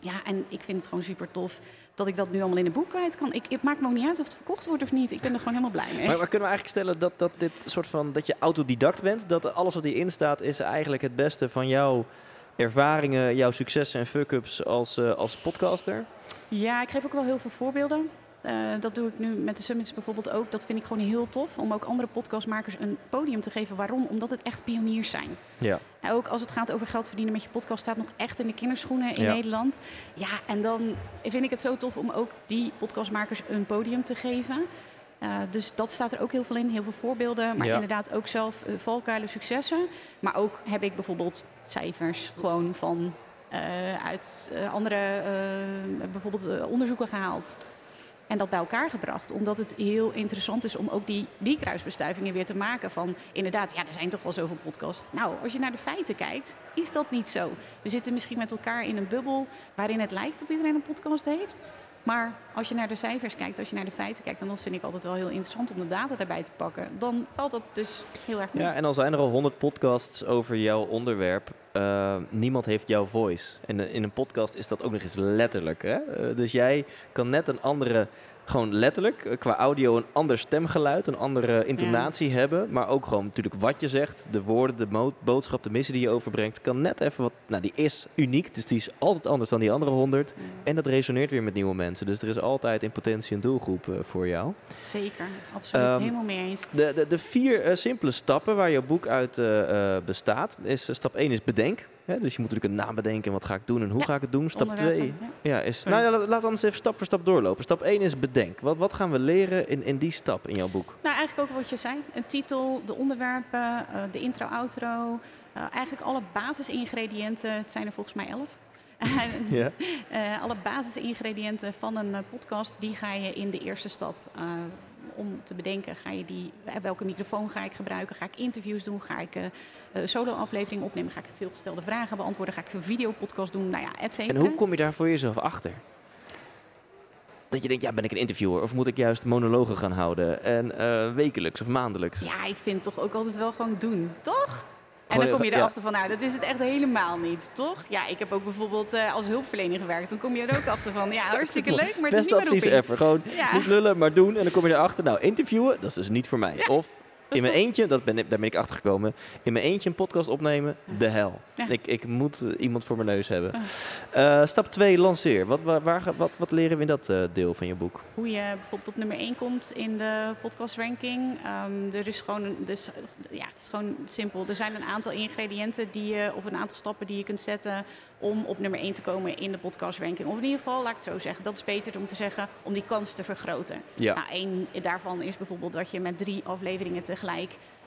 Speaker 2: Ja, en ik vind het gewoon super tof dat ik dat nu allemaal in een boek kwijt kan. Ik, het maakt me ook niet uit of het verkocht wordt of niet. Ik ben er gewoon helemaal blij mee.
Speaker 1: Maar, maar kunnen we eigenlijk stellen dat, dat dit soort van dat je autodidact bent? Dat alles wat hierin staat is eigenlijk het beste van jouw ervaringen, jouw successen en fuck-ups als, eh, als podcaster?
Speaker 2: Ja, ik geef ook wel heel veel voorbeelden. Eh, dat doe ik nu met de summits bijvoorbeeld ook. Dat vind ik gewoon heel tof. Om ook andere podcastmakers een podium te geven. Waarom? Omdat het echt pioniers zijn.
Speaker 1: Ja.
Speaker 2: En ook als het gaat over geld verdienen met je podcast, staat nog echt in de kinderschoenen in
Speaker 1: Ja.
Speaker 2: Nederland. Ja, en dan vind ik het zo tof om ook die podcastmakers een podium te geven. Eh, dus dat staat er ook heel veel in, heel veel voorbeelden. Maar
Speaker 1: Ja.
Speaker 2: inderdaad ook zelf uh, valkuilen, successen. Maar ook heb ik bijvoorbeeld cijfers gewoon van eh, uit andere bijvoorbeeld onderzoeken gehaald. En dat bij elkaar gebracht. Omdat het heel interessant is om ook die, die kruisbestuivingen weer te maken. Van inderdaad, ja, er zijn toch wel zoveel podcasts. Nou, als je naar de feiten kijkt, is dat niet zo. We zitten misschien met elkaar in een bubbel waarin het lijkt dat iedereen een podcast heeft. Maar als je naar de cijfers kijkt, als je naar de feiten kijkt, en dat vind ik altijd wel heel interessant om de data daarbij te pakken, dan valt dat dus heel erg mee.
Speaker 1: Ja, en al zijn er al honderd podcasts over jouw onderwerp, eh, niemand heeft jouw voice. En in een podcast is dat ook nog eens letterlijk. Hè? Eh, dus jij kan net een andere, gewoon letterlijk, eh, qua audio een ander stemgeluid, een andere intonatie hebben. Maar ook gewoon natuurlijk wat je zegt, de woorden, de boodschap, de missie die je overbrengt, kan net even wat, nou die is uniek, dus die is altijd anders dan die andere honderd.
Speaker 2: Ja,
Speaker 1: En dat resoneert weer met nieuwe mensen. Dus er is altijd in potentie een doelgroep eh, voor jou.
Speaker 2: Zeker, absoluut.
Speaker 1: Ehm,
Speaker 2: Helemaal mee eens.
Speaker 1: De, de, de vier eh, simpele stappen waar jouw boek uit eh, eh, bestaat, is eh, stap 1 is bedenk. Hè? Dus je moet natuurlijk een naam bedenken, wat ga ik doen en hoe
Speaker 2: Ja,
Speaker 1: ga ik het doen. Stap 2
Speaker 2: Onderwerpen, ja.
Speaker 1: is... Nou, ja, laat, laat anders even stap voor stap doorlopen. Stap 1 is bedenk. Wat, wat gaan we leren in, in die stap in jouw boek?
Speaker 2: Nou, eigenlijk ook wat je zei. Een titel, de onderwerpen, eh, de intro, outro. eh, eigenlijk alle basisingrediënten. Het zijn er volgens mij elf.
Speaker 1: Ja.
Speaker 2: eh, alle basisingrediënten van een podcast, die ga je in de eerste stap om te bedenken. Ga je die, eh, welke microfoon ga ik gebruiken? Ga ik interviews doen? Ga ik eh, solo-afleveringen opnemen? Ga ik veelgestelde vragen beantwoorden? Ga ik een videopodcast doen? Nou ja, et cetera.
Speaker 1: En hoe kom je daar voor jezelf achter? Dat je denkt, ja, ben ik een interviewer? Of moet ik juist monologen gaan houden? En wekelijks of maandelijks?
Speaker 2: Ja, ik vind het toch ook altijd wel gewoon doen, toch? En dan kom je erachter van, nou, dat is het echt helemaal niet, toch? Ja, ik heb ook bijvoorbeeld eh, als hulpverlener gewerkt. Dan kom je er ook achter van, ja, hartstikke leuk, maar het is
Speaker 1: Beste
Speaker 2: niet mijn
Speaker 1: advies ever. Gewoon
Speaker 2: Ja.
Speaker 1: niet lullen, maar doen. En dan kom je erachter, nou, interviewen, dat is dus niet voor mij.
Speaker 2: Ja,
Speaker 1: of in mijn eentje, dat ben, daar ben ik achter gekomen. In mijn eentje een podcast opnemen, de hel. Ik, ik moet eh, iemand voor mijn neus hebben.
Speaker 2: Ah.
Speaker 1: Eh, stap 2, lanceer. Wat, waar, wat, wat leren we in dat eh, deel van je boek?
Speaker 2: Hoe je bijvoorbeeld op nummer 1 komt in de podcast ranking. Ehm, er is gewoon, een- dus, ja, het is gewoon simpel. Er zijn een aantal ingrediënten die je, of een aantal stappen die je kunt zetten om op nummer 1 te komen in de podcast ranking. Of in ieder geval, laat ik het zo zeggen, dat is beter om te zeggen, om die kans te vergroten.
Speaker 1: Ja.
Speaker 2: Nou, één daarvan is bijvoorbeeld dat je met drie afleveringen tegelijk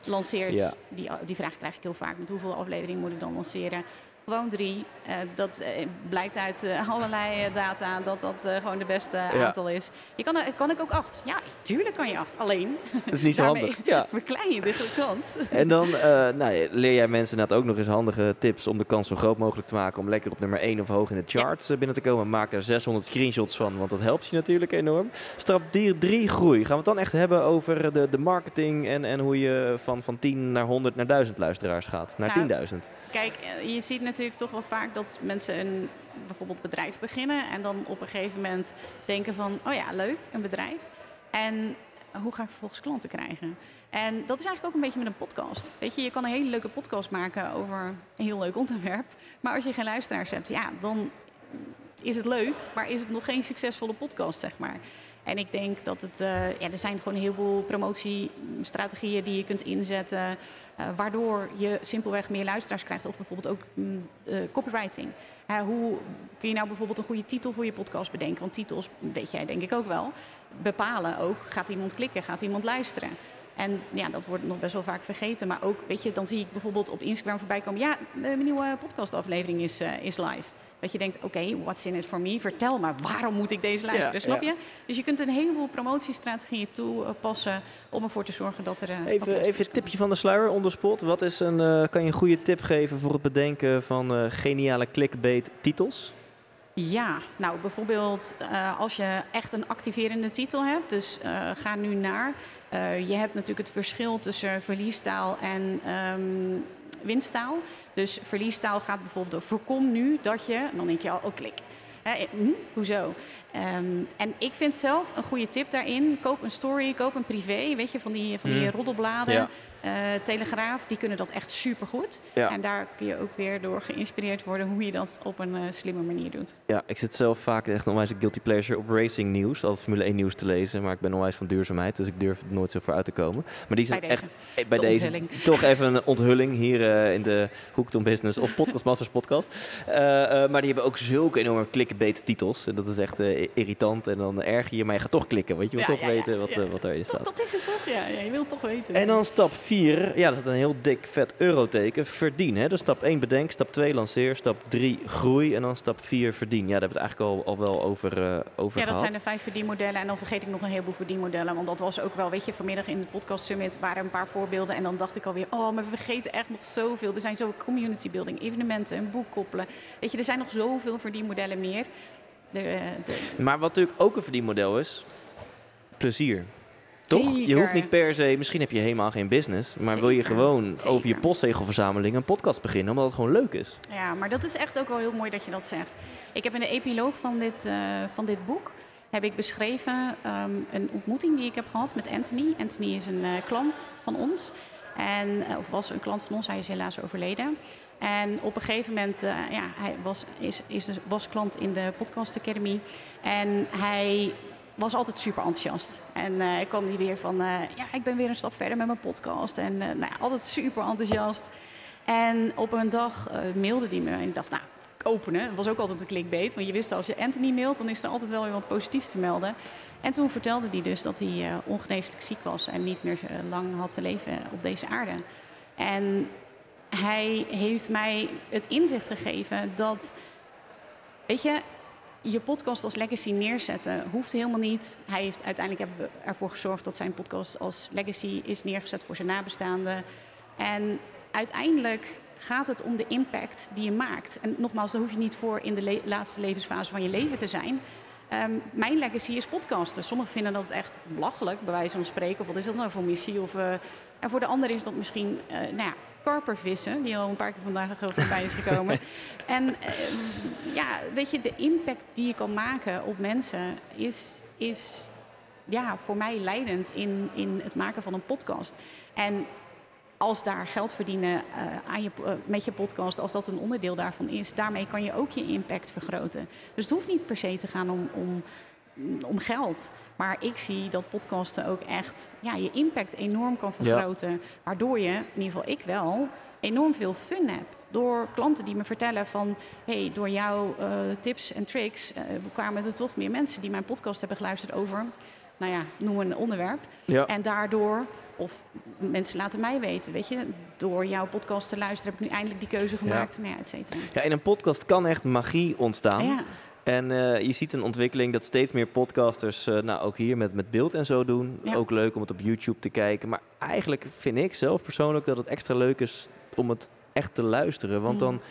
Speaker 2: lanceert.
Speaker 1: Ja.
Speaker 2: Die, die vraag krijg ik heel vaak. Met hoeveel afleveringen moet ik dan lanceren? Gewoon drie. Eh, dat eh, blijkt uit eh, allerlei data dat dat gewoon de beste
Speaker 1: Ja.
Speaker 2: aantal is. Je kan, kan ik ook acht? Ja, tuurlijk kan je acht. Alleen,
Speaker 1: Dat is niet zo handig. Ja.
Speaker 2: verklein je de kans.
Speaker 1: En dan nou, leer jij mensen inderdaad ook nog eens handige tips om de kans zo groot mogelijk te maken om lekker op nummer 1 of hoog in de charts binnen te komen. Maak daar 600 screenshots van, want dat helpt je natuurlijk enorm. Stap 3 groei. Gaan we het dan echt hebben over de, de marketing en, en hoe je van, van 10 naar 100 naar 1000 luisteraars gaat? Naar
Speaker 2: Nou,
Speaker 1: 10.000.
Speaker 2: Kijk, je ziet natuurlijk toch wel vaak dat mensen een bijvoorbeeld bedrijf beginnen en dan op een gegeven moment denken van, oh ja, leuk, een bedrijf. En hoe ga ik vervolgens klanten krijgen? En dat is eigenlijk ook een beetje met een podcast. Weet je, je kan een hele leuke podcast maken over een heel leuk onderwerp. Maar als je geen luisteraars hebt, ja, dan is het leuk, maar is het nog geen succesvolle podcast, zeg maar. En ik denk dat het, eh, ja, er zijn gewoon een heleboel promotiestrategieën die je kunt inzetten, eh, waardoor je simpelweg meer luisteraars krijgt. Of bijvoorbeeld ook mm, eh, copywriting. Hoe kun je nou bijvoorbeeld een goede titel voor je podcast bedenken? Want titels, weet jij denk ik ook wel, bepalen ook, gaat iemand klikken, gaat iemand luisteren? En ja, dat wordt nog best wel vaak vergeten. Maar ook, weet je, dan zie ik bijvoorbeeld op Instagram voorbij komen... ja, mijn nieuwe podcastaflevering is, eh, is live. Dat je denkt, oké, what's in it for me? Vertel maar, waarom moet ik deze luisteren?
Speaker 1: Ja,
Speaker 2: snap
Speaker 1: ja.
Speaker 2: je? Dus je kunt een heleboel promotiestrategieën toepassen... om ervoor te zorgen dat er... eh,
Speaker 1: Even, even een tipje van de sluier on the spot. Wat is een, eh, kan je een goede tip geven voor het bedenken van eh, geniale clickbait titels?
Speaker 2: Ja, nou bijvoorbeeld eh, als je echt een activerende titel hebt, dus eh, ga nu naar. eh, je hebt natuurlijk het verschil tussen verliestaal en ehm, winsttaal. Dus verliestaal gaat bijvoorbeeld door voorkom nu dat je, en dan denk je al, oh klik. Hè, hm, hoezo? Ehm, en ik vind zelf een goede tip daarin. Koop een story, koop een privé. Weet je, van die, van die
Speaker 1: Mm.
Speaker 2: roddelbladen.
Speaker 1: Ja.
Speaker 2: Eh, Telegraaf, die kunnen dat echt supergoed.
Speaker 1: Ja.
Speaker 2: En daar kun je ook weer door geïnspireerd worden hoe je dat op een eh, slimme manier doet.
Speaker 1: Ja, ik zit zelf vaak echt onwijs een guilty pleasure op racing nieuws. Altijd Formule 1 nieuws te lezen. Maar ik ben onwijs van duurzaamheid, dus ik durf er nooit zo voor uit te komen. Maar die zijn
Speaker 2: Bij
Speaker 1: echt eh, bij
Speaker 2: De
Speaker 1: deze
Speaker 2: onthulling.
Speaker 1: toch even een onthulling hier in de Hooked on Business of Podcast Masters podcast. Maar die hebben ook zulke enorme clickbait titels. En dat is echt irritant. En dan erger je, maar je gaat toch klikken. Want je wil
Speaker 2: Ja,
Speaker 1: toch
Speaker 2: ja,
Speaker 1: weten wat, wat
Speaker 2: Dat,
Speaker 1: staat.
Speaker 2: dat is het toch? Ja, ja, je wilt toch weten.
Speaker 1: En dan stap 4, ja, dat is een heel dik vet euroteken, verdien. Hè? Dus stap 1 bedenk, stap 2 lanceer, stap 3 groei en dan stap 4 verdien. Ja, daar hebben we het eigenlijk al, al wel over, eh, over
Speaker 2: ja, dat
Speaker 1: gehad.
Speaker 2: zijn de vijf verdienmodellen. En dan vergeet ik nog een heleboel verdienmodellen. Want dat was ook wel, weet je, vanmiddag in het podcast summit waren een paar voorbeelden. En dan dacht ik alweer, oh, maar we vergeten echt nog zoveel. Er zijn zo community building, evenementen, een boek koppelen. Weet je, er zijn nog zoveel verdienmodellen meer. De, eh, de,
Speaker 1: Maar wat natuurlijk ook een verdienmodel is, plezier. Toch? Je hoeft niet per se, misschien heb je helemaal geen business, maar wil je gewoon
Speaker 2: zeker.
Speaker 1: over je postzegelverzameling een podcast beginnen, omdat het gewoon leuk is.
Speaker 2: Ja, maar dat is echt ook wel heel mooi dat je dat zegt. Ik heb in de epiloog van dit, eh, van dit boek heb ik beschreven ehm, een ontmoeting die ik heb gehad met Anthony. Anthony is een eh, klant van ons. En, eh, of was een klant van ons, hij is helaas overleden. En op een gegeven moment, ja, hij was, is, is was klant in de Podcast Academy. En hij was altijd super enthousiast. En eh ik kwam hier weer van, eh, ja, ik ben weer een stap verder met mijn podcast. En eh, nou ja, altijd super enthousiast. En op een dag mailde hij me en ik dacht, nou, openen. Dat was ook altijd een clickbait. Want je wist als je Anthony mailt, dan is er altijd wel weer wat positiefs te melden. En toen vertelde hij dus dat hij ongeneeslijk ziek was en niet meer lang had te leven op deze aarde. En hij heeft mij het inzicht gegeven dat weet je, je podcast als legacy neerzetten hoeft helemaal niet. Hij heeft uiteindelijk hebben we ervoor gezorgd dat zijn podcast als legacy is neergezet voor zijn nabestaanden. En uiteindelijk gaat het om de impact die je maakt. En nogmaals, daar hoef je niet voor in de laatste levensfase van je leven te zijn. Ehm, mijn legacy is podcasten. Sommigen vinden dat echt belachelijk, bij wijze van spreken. Of wat is dat nou voor missie? Of, eh, en voor de ander is dat misschien, eh nou ja, karpervissen, die al een paar keer vandaag voorbij is gekomen. en eh, ja, weet je, de impact die je kan maken op mensen is, is ja, voor mij leidend in, in het maken van een podcast. En als daar geld verdienen eh, aan je, eh, met je podcast, als dat een onderdeel daarvan is, daarmee kan je ook je impact vergroten. Dus het hoeft niet per se te gaan om, om, om geld. Maar ik zie dat podcasten ook echt ja, je impact enorm kan vergroten. Waardoor je, in ieder geval ik wel, enorm veel fun heb. Door klanten die me vertellen van... hey, door jouw eh, tips en tricks eh, kwamen er toch meer mensen... die mijn podcast hebben geluisterd over... nou ja, noem een onderwerp.
Speaker 1: Ja.
Speaker 2: En daardoor, of mensen laten mij weten, weet je... door jouw podcast te luisteren heb ik nu eindelijk die keuze gemaakt, nou ja, et cetera.
Speaker 1: ja, in een podcast kan echt magie ontstaan.
Speaker 2: Ja,
Speaker 1: En eh, je ziet een ontwikkeling dat steeds meer podcasters, eh, nou ook hier met, met beeld en zo doen.
Speaker 2: Ja.
Speaker 1: Ook leuk om het op YouTube te kijken. Maar eigenlijk vind ik zelf persoonlijk dat het extra leuk is om het echt te luisteren. Want
Speaker 2: Mm.
Speaker 1: dan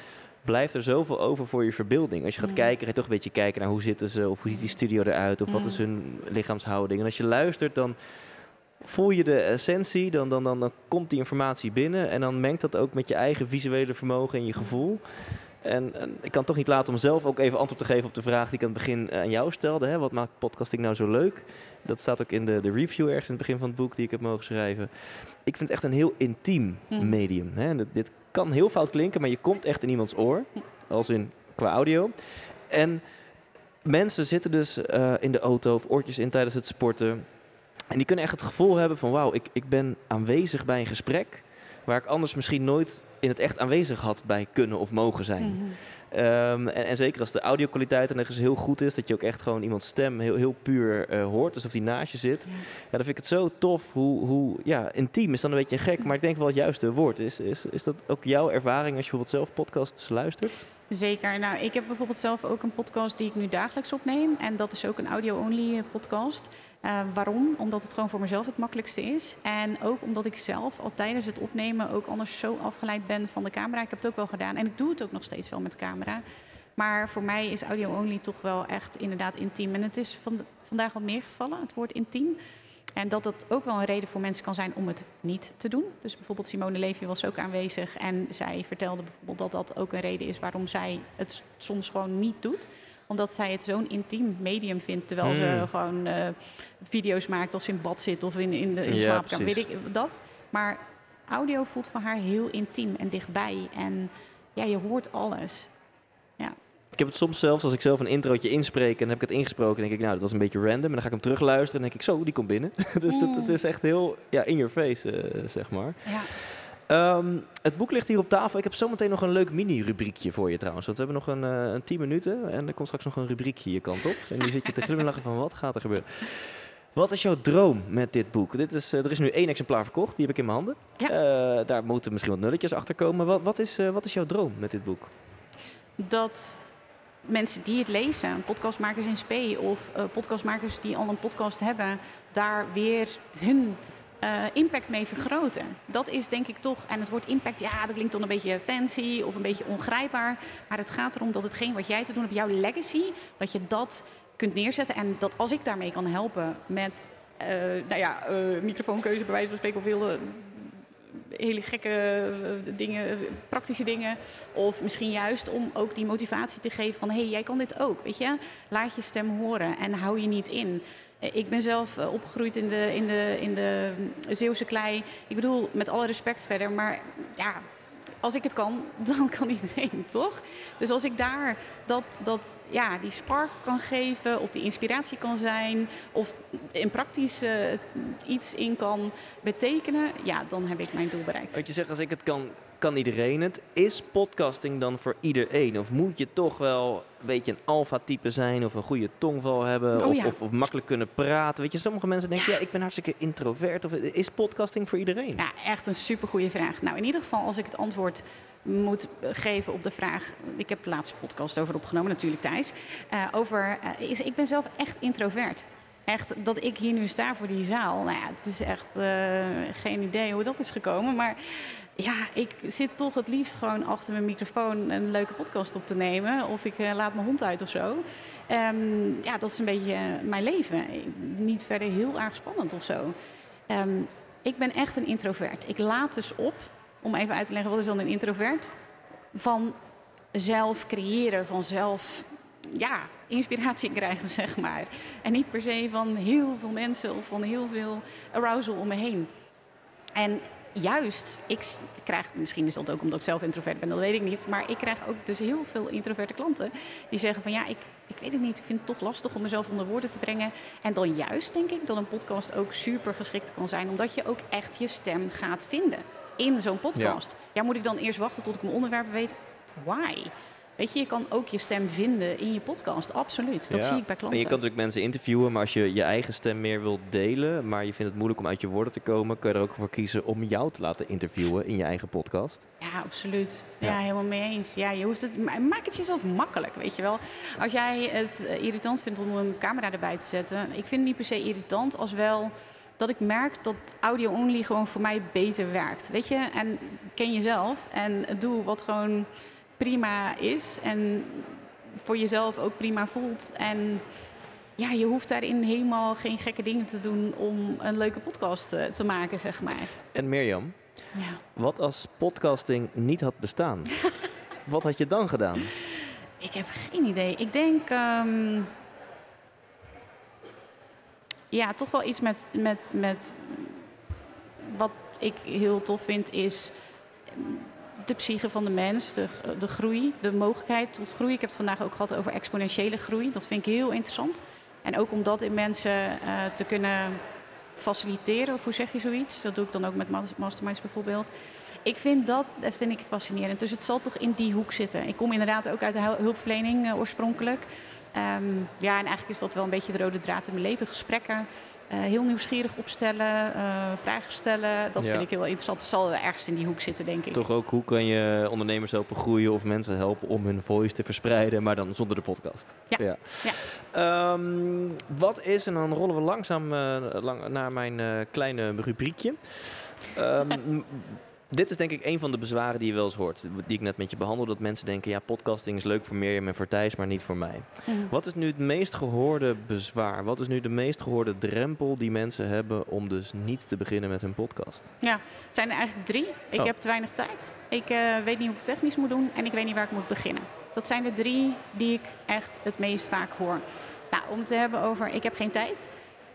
Speaker 1: blijft er zoveel over voor je verbeelding. Als je gaat
Speaker 2: Mm.
Speaker 1: kijken, ga je toch een beetje kijken naar hoe zitten ze, of hoe ziet die studio eruit, of wat
Speaker 2: Mm.
Speaker 1: is hun lichaamshouding. En als je luistert, dan voel je de essentie, dan, dan, dan, dan komt die informatie binnen en dan mengt dat ook met je eigen visuele vermogen en je gevoel. En, en ik kan toch niet laten om zelf ook even antwoord te geven op de vraag die ik aan het begin eh, aan jou stelde. Hè? Wat maakt podcasting nou zo leuk? Dat staat ook in de, de review ergens in het begin van het boek die ik heb mogen schrijven. Ik vind het echt een heel intiem
Speaker 2: Mhm.
Speaker 1: medium. Hè? Dit kan heel fout klinken, maar je komt echt in iemands oor. Als in qua audio. En mensen zitten dus eh, in de auto of oortjes in tijdens het sporten. En die kunnen echt het gevoel hebben van wauw, ik, ik ben aanwezig bij een gesprek waar ik anders misschien nooit in het echt aanwezig had bij kunnen of mogen zijn.
Speaker 2: Mhm.
Speaker 1: Ehm, en, en zeker als de audio-kwaliteit dan ergens heel goed is, dat je ook echt gewoon iemands stem heel, heel puur eh, hoort, alsof die naast je zit.
Speaker 2: Ja.
Speaker 1: Ja, dan vind ik het zo tof hoe, hoe ja, intiem is dan een beetje gek, maar ik denk wel het juiste woord. Is, is, is dat ook jouw ervaring als je bijvoorbeeld zelf podcasts luistert?
Speaker 2: Zeker. Nou, ik heb bijvoorbeeld zelf ook een podcast die ik nu dagelijks opneem. En dat is ook een audio-only eh, podcast. Eh, waarom? Omdat het gewoon voor mezelf het makkelijkste is. En ook omdat ik zelf al tijdens het opnemen ook anders zo afgeleid ben van de camera. Ik heb het ook wel gedaan en ik doe het ook nog steeds wel met camera. Maar voor mij is audio-only toch wel echt inderdaad intiem. En het is van, vandaag wat meer gevallen, het woord intiem. En dat dat ook wel een reden voor mensen kan zijn om het niet te doen. Dus bijvoorbeeld Simone Levy was ook aanwezig. En zij vertelde bijvoorbeeld dat dat ook een reden is waarom zij het soms gewoon niet doet. Omdat zij het zo'n intiem medium vindt. Terwijl ze
Speaker 1: Hmm.
Speaker 2: gewoon eh, video's maakt als ze in bad zit of in, in de, in
Speaker 1: Ja,
Speaker 2: slaapkamer. Weet ik dat. Maar audio voelt voor haar heel intiem en dichtbij. En ja, je hoort alles.
Speaker 1: Ik heb het soms zelfs, als ik zelf een introotje inspreek en dan heb ik het ingesproken, denk ik, nou, dat was een beetje random. En dan ga ik hem terugluisteren en denk ik, zo, die komt binnen. dus dat, het is echt heel ja, in your face, eh, zeg maar.
Speaker 2: Ja.
Speaker 1: Ehm, het boek ligt hier op tafel. Ik heb zometeen nog een leuk mini-rubriekje voor je trouwens. Want we hebben nog een, eh, een 10 minuten en er komt straks nog een rubriekje je kant op. En nu zit je te glimlachen van wat gaat er gebeuren. Wat is jouw droom met dit boek? Dit is, eh, er is nu één exemplaar verkocht, die heb ik in mijn handen.
Speaker 2: Ja.
Speaker 1: Eh, daar moeten misschien wat nulletjes achter komen. Wat, wat, is, eh, wat is jouw droom met dit boek?
Speaker 2: dat mensen die het lezen, podcastmakers in spe of eh, podcastmakers die al een podcast hebben, daar weer hun eh, impact mee vergroten. Dat is denk ik toch, en het woord impact, ja, dat klinkt dan een beetje fancy of een beetje ongrijpbaar. Maar het gaat erom dat hetgeen wat jij te doen hebt, jouw legacy, dat je dat kunt neerzetten. En dat als ik daarmee kan helpen met, eh, nou ja, eh, microfoonkeuze bij wijze van spreken of hele, hele gekke dingen, praktische dingen. Of misschien juist om ook die motivatie te geven van... hé, hey, jij kan dit ook, weet je. Laat je stem horen en hou je niet in. Eh, Ik ben zelf eh, opgegroeid in de, in, de, in de Zeeuwse klei. Ik bedoel, met alle respect verder, maar ja... Als ik het kan, dan kan iedereen, toch? Dus als ik daar dat, dat, ja, die spark kan geven, of die inspiratie kan zijn, of in praktisch eh, iets in kan betekenen, ja, dan heb ik mijn doel bereikt.
Speaker 1: Wat je zegt, als ik het kan, kan iedereen het. Is podcasting dan voor iedereen? Of moet je toch wel een beetje een alfa-type zijn of een goede tongval hebben
Speaker 2: Oh
Speaker 1: of,
Speaker 2: ja.
Speaker 1: of, of makkelijk kunnen praten? Weet je, sommige mensen denken, ja, ik ben hartstikke introvert. Of is podcasting voor iedereen?
Speaker 2: Ja, echt een supergoeie vraag. Nou, in ieder geval als ik het antwoord moet geven op de vraag... Ik heb de laatste podcast over opgenomen, natuurlijk Thijs. eh, over, eh, is, ik ben zelf echt introvert. Echt, dat ik hier nu sta voor die zaal. Nou ja, het is echt eh, geen idee hoe dat is gekomen. Maar ja, ik zit toch het liefst gewoon achter mijn microfoon een leuke podcast op te nemen. Of ik eh, laat mijn hond uit of zo. Ehm, ja, dat is een beetje mijn leven. Niet verder heel erg spannend of zo. Ehm, ik ben echt een introvert. Ik laat dus op, om even uit te leggen, wat is dan een introvert? Van zelf creëren, van zelf ja, inspiratie krijgen, zeg maar. En niet per se van heel veel mensen of van heel veel arousal om me heen. En juist, ik krijg, misschien is dat ook omdat ik zelf introvert ben, dat weet ik niet. Maar ik krijg ook dus heel veel introverte klanten die zeggen van ja, ik, ik weet het niet, ik vind het toch lastig om mezelf onder woorden te brengen. En dan juist denk ik dat een podcast ook super geschikt kan zijn, omdat je ook echt je stem gaat vinden in zo'n podcast. Ja. moet ik dan eerst wachten tot ik mijn onderwerp weet? Why? Weet je, je kan ook je stem vinden in je podcast, absoluut. Dat
Speaker 1: Ja.
Speaker 2: zie ik bij
Speaker 1: En
Speaker 2: klanten.
Speaker 1: je kan natuurlijk mensen interviewen, maar als je je eigen stem meer wilt delen, maar je vindt het moeilijk om uit je woorden te komen, kun je er ook voor kiezen om jou te laten interviewen in je eigen podcast.
Speaker 2: Ja, absoluut.
Speaker 1: Ja.
Speaker 2: Ja, helemaal mee eens. Ja, je hoeft het, ma- maak het jezelf makkelijk, weet je wel. Als jij het eh, irritant vindt om een camera erbij te zetten, ik vind het niet per se irritant, als wel dat ik merk dat audio-only gewoon voor mij beter werkt. Weet je, en ken jezelf en doe wat gewoon prima is en voor jezelf ook prima voelt. En ja, je hoeft daarin helemaal geen gekke dingen te doen om een leuke podcast eh, te maken, zeg maar.
Speaker 1: En Mirjam,
Speaker 2: Ja.
Speaker 1: wat als podcasting niet had bestaan? wat had je dan gedaan?
Speaker 2: Ik heb geen idee. Ik denk. ehm, ja, toch wel iets met, met, met. Wat ik heel tof vind is. De psyche van de mens, de, de groei, de mogelijkheid tot groei. Ik heb het vandaag ook gehad over exponentiële groei. Dat vind ik heel interessant. En ook om dat in mensen eh, te kunnen faciliteren, of hoe zeg je zoiets? Dat doe ik dan ook met mas- masterminds bijvoorbeeld. Ik vind dat, dat vind ik fascinerend. Dus het zal toch in die hoek zitten. Ik kom inderdaad ook uit de hul- hulpverlening eh, oorspronkelijk. Ehm, ja, en eigenlijk is dat wel een beetje de rode draad in mijn leven. Gesprekken, heel nieuwsgierig opstellen, eh, vragen stellen. Dat
Speaker 1: Ja.
Speaker 2: vind ik heel interessant. Het zal ergens in die hoek zitten, denk ik.
Speaker 1: Toch ook, hoe kan je ondernemers helpen groeien of mensen helpen om hun voice te verspreiden, maar dan zonder de podcast?
Speaker 2: Ja.
Speaker 1: ja.
Speaker 2: Ja.
Speaker 1: Ehm, wat is, en dan rollen we langzaam eh, lang, naar mijn eh, kleine rubriekje. Ehm, dit is denk ik een van de bezwaren die je wel eens hoort, die ik net met je behandel. Dat mensen denken, ja, podcasting is leuk voor Mirjam en voor Thijs, maar niet voor mij.
Speaker 2: Mhm.
Speaker 1: Wat is nu het meest gehoorde bezwaar? Wat is nu de meest gehoorde drempel die mensen hebben om dus niet te beginnen met hun podcast?
Speaker 2: Het zijn er eigenlijk drie. Ik
Speaker 1: Oh.
Speaker 2: heb te weinig tijd. Ik eh, weet niet hoe ik het technisch moet doen. En ik weet niet waar ik moet beginnen. Dat zijn de drie die ik echt het meest vaak hoor. Nou, om het te hebben over ik heb geen tijd.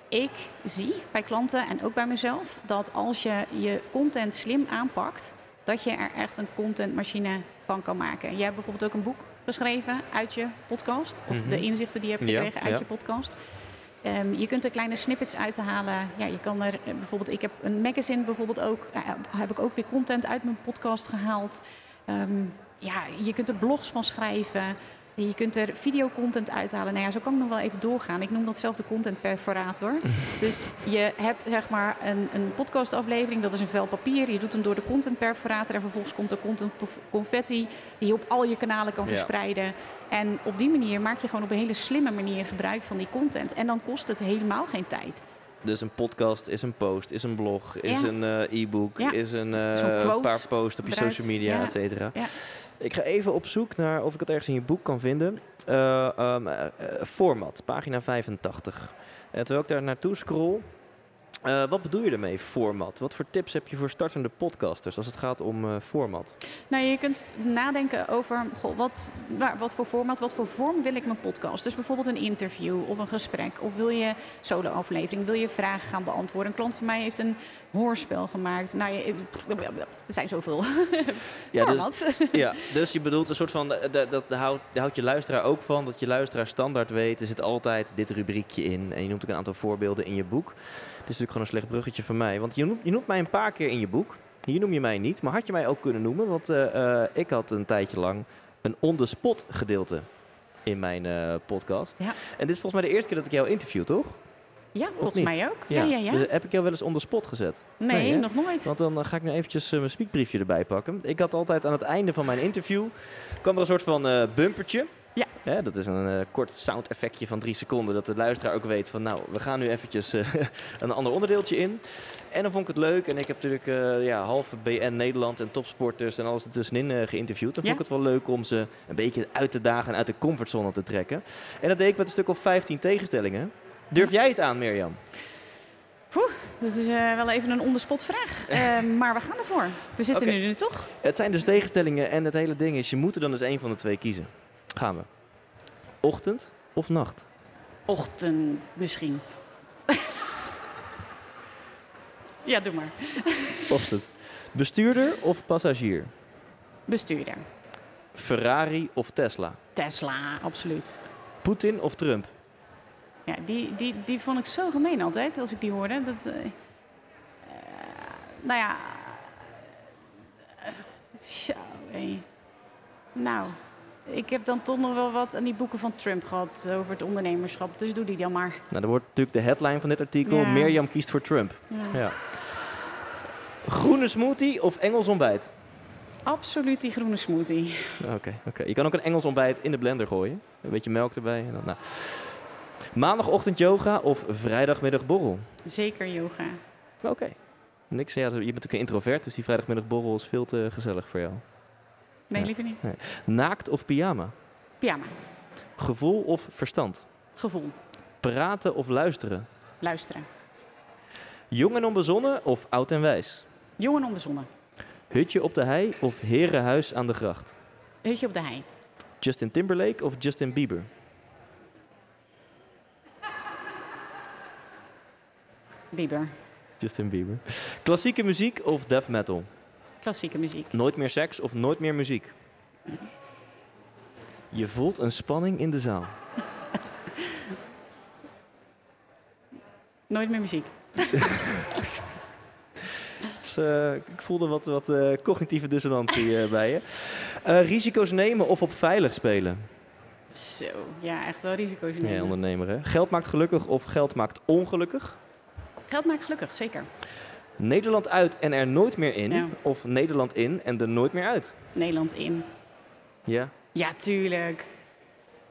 Speaker 2: Ik zie bij klanten en ook bij mezelf dat als je je content slim aanpakt, dat je er echt een contentmachine van kan maken. Jij hebt bijvoorbeeld ook een boek geschreven uit je podcast. Of
Speaker 1: Mhm.
Speaker 2: de inzichten die je hebt
Speaker 1: Ja,
Speaker 2: gekregen uit
Speaker 1: ja.
Speaker 2: je podcast. Ehm, je kunt er kleine snippets uithalen. Ja, je kan er eh, bijvoorbeeld, ik heb een magazine bijvoorbeeld ook, eh, heb ik ook weer content uit mijn podcast gehaald. Ehm, ja, je kunt er blogs van schrijven. Je kunt er videocontent uithalen. Nou ja, zo kan ik nog wel even doorgaan. Ik noem dat zelf de content perforator. dus je hebt zeg maar een, een podcastaflevering, dat is een vel papier. Je doet hem door de content perforator en vervolgens komt er content confetti die je op al je kanalen kan
Speaker 1: Ja.
Speaker 2: verspreiden. En op die manier maak je gewoon op een hele slimme manier gebruik van die content. En dan kost het helemaal geen tijd.
Speaker 1: Dus een podcast is een post, is een blog, is
Speaker 2: Ja.
Speaker 1: een eh, e-book,
Speaker 2: Ja.
Speaker 1: is een eh, paar posts op je social media, et cetera.
Speaker 2: Ja.
Speaker 1: Ik ga even op zoek naar of ik het ergens in je boek kan vinden. Eh, format, pagina 85. En terwijl ik daar naartoe scroll, eh, wat bedoel je ermee, format? Wat voor tips heb je voor startende podcasters als het gaat om eh, format?
Speaker 2: Nou, je kunt nadenken over goh, wat, waar- wat voor format, wat voor vorm wil ik mijn podcast. Dus bijvoorbeeld een interview of een gesprek. Of wil je solo-aflevering, wil je vragen gaan beantwoorden. Een klant van mij heeft een hoorspel gemaakt. Nou, je, er zijn zoveel
Speaker 1: Ja, dus,
Speaker 2: formats.
Speaker 1: ja, dus je bedoelt een soort van, eh, dat, dat, houdt, je luisteraar ook van, dat je luisteraar standaard weet, er zit altijd dit rubriekje in. En je noemt ook een aantal voorbeelden in je boek. Dit gewoon een slecht bruggetje van mij, want je noemt, je noemt mij een paar keer in je boek. Hier noem je mij niet, maar had je mij ook kunnen noemen? Want eh, eh, ik had een tijdje lang een on-the-spot gedeelte in mijn eh, podcast.
Speaker 2: Ja.
Speaker 1: En dit is volgens mij de eerste keer dat ik jou interview, toch?
Speaker 2: Ja, volgens
Speaker 1: niet?
Speaker 2: mij ook. Ja, ja, ja.
Speaker 1: Dus heb ik jou wel eens on the spot gezet?
Speaker 2: Nee, nog nooit.
Speaker 1: Want dan ga ik nu eventjes mijn speakbriefje erbij pakken. Ik had altijd aan het einde van mijn interview... kwam er een soort van bumpertje.
Speaker 2: Ja.
Speaker 1: Hè, dat is een eh, kort sound effectje van drie seconden. Dat de luisteraar ook weet van... nou, we gaan nu eventjes eh, een ander onderdeeltje in. En dan vond ik het leuk. En ik heb natuurlijk eh, ja, halve BN Nederland en topsporters... en alles ertussenin geïnterviewd. Dan
Speaker 2: Ja.
Speaker 1: vond ik het wel leuk om ze een beetje uit te dagen... en uit de comfortzone te trekken. En dat deed ik met een stuk of 15 tegenstellingen. Durf jij het aan, Mirjam?
Speaker 2: Dat is wel even een onderspot vraag. Maar we gaan ervoor. We zitten nu er toch?
Speaker 1: Het zijn dus tegenstellingen en het hele ding is, je moet er dan dus één van de twee kiezen. Gaan we. Ochtend of nacht?
Speaker 2: Ochtend misschien. ja, doe maar.
Speaker 1: Ochtend. Bestuurder of passagier?
Speaker 2: Bestuurder.
Speaker 1: Ferrari of Tesla?
Speaker 2: Tesla, absoluut.
Speaker 1: Poetin of Trump?
Speaker 2: Ja, die, die, die vond ik zo gemeen altijd als ik die hoorde. Dat, eh, eh, nou ja. eh, zo, hé. Nou, ik heb dan toch nog wel wat aan die boeken van Trump gehad over het ondernemerschap. Dus doe die dan maar.
Speaker 1: Nou, dan wordt natuurlijk de headline van dit artikel.
Speaker 2: Ja.
Speaker 1: Mirjam kiest voor Trump.
Speaker 2: Ja.
Speaker 1: Ja. Groene smoothie of Engels ontbijt?
Speaker 2: Absoluut die groene smoothie.
Speaker 1: Oké, oké. Je kan ook een Engels ontbijt in de blender gooien. Een beetje melk erbij. En dan, nou. Maandagochtend yoga of vrijdagmiddag borrel?
Speaker 2: Zeker yoga.
Speaker 1: Oké. Niks. Ja, je bent natuurlijk een introvert, dus die vrijdagmiddag borrel is veel te gezellig voor jou.
Speaker 2: Nee, liever niet.
Speaker 1: Naakt of pyjama?
Speaker 2: Pyjama.
Speaker 1: Gevoel of verstand?
Speaker 2: Gevoel.
Speaker 1: Praten of luisteren?
Speaker 2: Luisteren.
Speaker 1: Jong en onbezonnen of oud en wijs?
Speaker 2: Jong en onbezonnen.
Speaker 1: Hutje op de hei of herenhuis aan de gracht?
Speaker 2: Hutje op de hei.
Speaker 1: Justin Timberlake of Justin Bieber?
Speaker 2: Bieber.
Speaker 1: Justin Bieber. Klassieke muziek of death metal?
Speaker 2: Klassieke muziek.
Speaker 1: Nooit meer seks of nooit meer muziek? Je voelt een spanning in de zaal.
Speaker 2: Nooit meer muziek.
Speaker 1: Dus, eh, ik voelde wat, wat eh, cognitieve dissonantie eh, bij je. Risico's nemen of op veilig spelen?
Speaker 2: Zo, ja, echt wel risico's nemen.
Speaker 1: Ja, ondernemer hè. Geld maakt gelukkig of geld maakt ongelukkig?
Speaker 2: Geld maakt gelukkig, zeker.
Speaker 1: Nederland uit en er nooit meer in?
Speaker 2: Ja.
Speaker 1: Of Nederland in en er nooit meer uit?
Speaker 2: Nederland in.
Speaker 1: Ja,
Speaker 2: Ja, tuurlijk.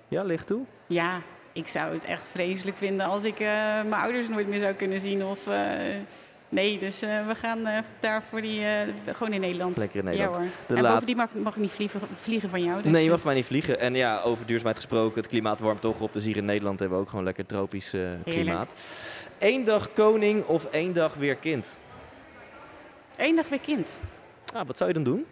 Speaker 1: ja ligt toe.
Speaker 2: Ja, ik zou het echt vreselijk vinden als ik eh, mijn ouders nooit meer zou kunnen zien. Of, eh, nee, dus eh, we gaan daar voor die, gewoon in Nederland.
Speaker 1: Lekker in Nederland.
Speaker 2: Ja hoor.
Speaker 1: De
Speaker 2: en
Speaker 1: laat-
Speaker 2: bovendien mag, mag ik niet vliegen, vliegen van jou. Dus,
Speaker 1: nee, je mag mij niet vliegen. En ja, over duurzaamheid gesproken, het klimaat warmt toch op. Dus hier in Nederland hebben we ook gewoon lekker tropisch klimaat. Eén dag koning of één dag weer kind?
Speaker 2: Eén dag weer kind.
Speaker 1: Ah, wat zou je dan doen?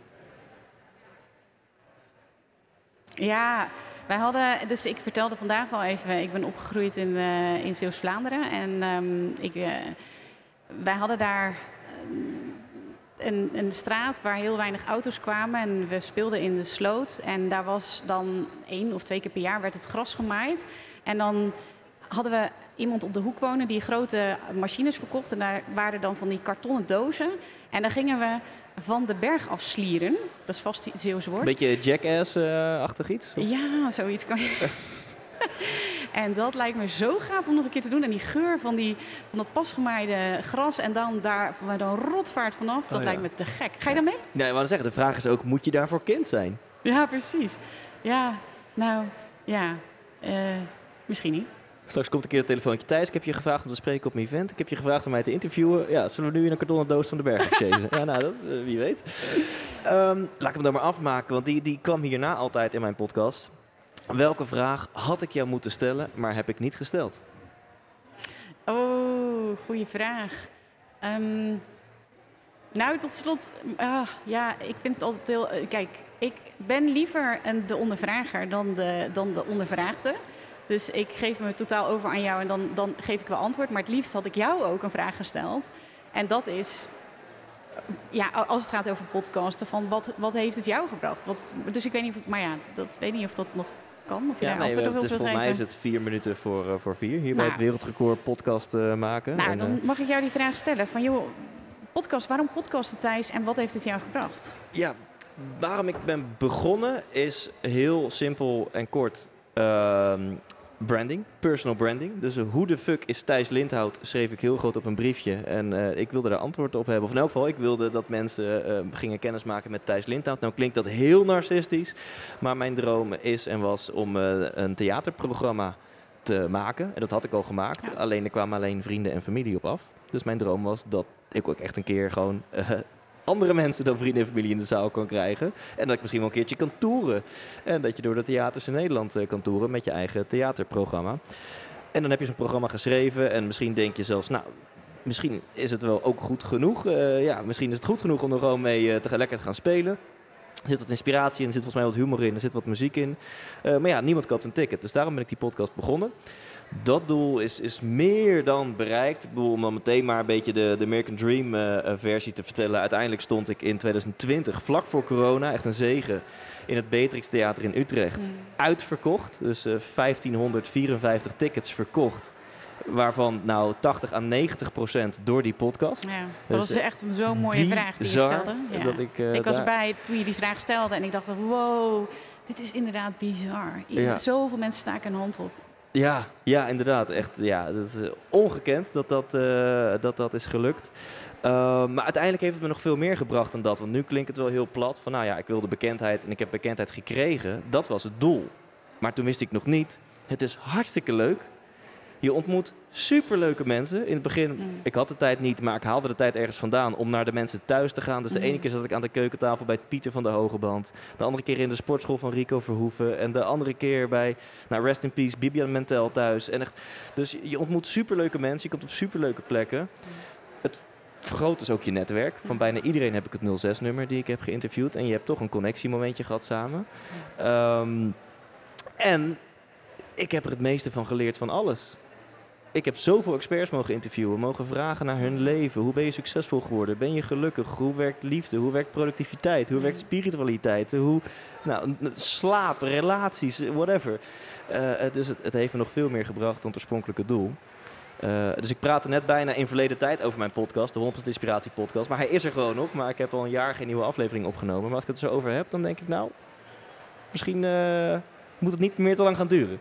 Speaker 2: Ja, wij hadden, dus ik vertelde vandaag al even, ik ben opgegroeid in, eh in Zeeuws-Vlaanderen. En ehm, ik, eh, wij hadden daar eh, een, een straat waar heel weinig auto's kwamen. En we speelden in de sloot. En daar was dan één of twee keer per jaar werd het gras gemaaid. En dan hadden we iemand op de hoek wonen die grote machines verkocht. En daar waren dan van die kartonnen dozen. En dan gingen we van de berg afslieren. Dat is vast het Zeeuwse woord.
Speaker 1: Beetje jackass-achtig iets? Of-
Speaker 2: Ja, zoiets kan je. en dat lijkt me zo gaaf om nog een keer te doen. En die geur van, die, van dat pasgemaaide gras en dan daar van dan rotvaart vanaf, dat
Speaker 1: Oh, ja.
Speaker 2: lijkt me te gek. Ga je dan mee?
Speaker 1: Nee, maar zeggen, de vraag is ook, moet je daarvoor kind zijn?
Speaker 2: Ja, precies. Ja, nou, ja, eh, misschien niet.
Speaker 1: Straks komt een keer het telefoontje. Thijs, ik heb je gevraagd om te spreken op mijn event. Ik heb je gevraagd om mij te interviewen. Ja, zullen we nu in een kartonnen doos van de berg afchasen? ja, nou, dat, eh, wie weet. Ehm, laat ik hem dan maar afmaken, want die, die kwam hierna altijd in mijn podcast. Welke vraag had ik jou moeten stellen, maar heb ik niet gesteld?
Speaker 2: Oh, goede vraag. Ehm, nou, tot slot, ah, ja, ik vind het altijd heel. eh, Kijk, ik ben liever een, de ondervrager dan de, dan de ondervraagde. Dus ik geef me totaal over aan jou en dan, dan geef ik wel antwoord. Maar het liefst had ik jou ook een vraag gesteld. En dat is, ja, als het gaat over podcasten, van wat, wat heeft het jou gebracht? Wat, dus ik weet niet of ik, maar ja, dat weet niet of dat nog kan. Of je daar
Speaker 1: nee,
Speaker 2: antwoord op
Speaker 1: volgens mij is het vier minuten voor, eh, voor vier hier bij
Speaker 2: Nou.
Speaker 1: het Wereldrecord podcast eh, maken.
Speaker 2: Nou,
Speaker 1: En,
Speaker 2: dan
Speaker 1: eh,
Speaker 2: mag ik jou die vraag stellen. Van joh, podcast. Waarom podcasten, Thijs? En wat heeft het jou gebracht?
Speaker 1: Ja, waarom ik ben begonnen is heel simpel en kort. Branding, personal branding. Dus hoe de fuck is Thijs Lindhout, schreef ik heel groot op een briefje. En uh, ik wilde daar antwoord op hebben. Of in elk geval, ik wilde dat mensen uh, gingen kennismaken met Thijs Lindhout. Nou klinkt dat heel narcistisch. Maar mijn droom is en was om een theaterprogramma te maken. En dat had ik al gemaakt. Ja. Alleen er kwamen alleen vrienden en familie op af. Dus mijn droom was dat ik ook echt een keer gewoon andere mensen dan vrienden en familie in de zaal kan krijgen. En dat ik misschien wel een keertje kan toeren. En dat je door de theaters in Nederland uh, kan toeren met je eigen theaterprogramma. En dan heb je zo'n programma geschreven en misschien denk je zelfs, nou, misschien is het wel ook goed genoeg. Uh, ja, misschien is het goed genoeg om er gewoon mee uh, te lekker te gaan spelen. Er zit wat inspiratie in, er zit volgens mij wat humor in, er zit wat muziek in. maar ja, niemand koopt een ticket. Dus daarom ben ik die podcast begonnen dat doel is, is meer dan bereikt. Ik bedoel, om dan meteen maar een beetje de, de American Dream uh, versie te vertellen. Uiteindelijk stond ik in 2020, vlak voor corona, echt een zegen, in het Beatrix Theater in Utrecht. Mm. Uitverkocht, dus uh, 1554 tickets verkocht. Waarvan nou 80 à 90 procent door die podcast.
Speaker 2: Ja, dat dus, was echt zo'n mooie vraag die je stelde. Ja.
Speaker 1: Dat ik, uh,
Speaker 2: ik was erbij toen je die vraag stelde en ik dacht, wow, dit is inderdaad bizar. Ja. Zoveel mensen staken hun hand op.
Speaker 1: Ja, ja, inderdaad. Echt, ja, dat is eh, ongekend dat dat, uh, dat, dat is gelukt. Uh, maar uiteindelijk heeft het me nog veel meer gebracht dan dat. Want nu klinkt het wel heel plat van, nou ja, ik wilde bekendheid en ik heb bekendheid gekregen. Dat was het doel. Maar toen wist ik nog niet, het is hartstikke leuk je ontmoet superleuke mensen. In het begin, mm. ik had de tijd niet, maar ik haalde de tijd ergens vandaan om naar de mensen thuis te gaan. Dus de mm. ene keer zat ik aan de keukentafel bij Pieter van de Hogeband. De andere keer in de sportschool van Rico Verhoeven. En de andere keer bij, nou, Rest in Peace, Bibian Mentel thuis. En echt, dus je ontmoet superleuke mensen, je komt op superleuke plekken. Mm. Het vergroot dus ook je netwerk. Van bijna iedereen heb ik het 06-nummer die ik heb geïnterviewd. En je hebt toch een connectiemomentje gehad samen. Um, en ik heb er het meeste van geleerd van alles ik heb zoveel experts mogen interviewen, mogen vragen naar hun leven. Hoe ben je succesvol geworden? Ben je gelukkig? Hoe werkt liefde? Hoe werkt productiviteit? Hoe werkt spiritualiteit? Hoe, nou, slaap, relaties, whatever. Uh, dus het, het, heeft me nog veel meer gebracht dan het oorspronkelijke doel. Uh, dus ik praatte net bijna in verleden tijd over mijn podcast, de 100% Inspiratie podcast. Maar hij is er gewoon nog, maar ik heb al een jaar geen nieuwe aflevering opgenomen. Maar als ik het er zo over heb, dan denk ik nou, misschien uh, moet het niet meer te lang gaan duren.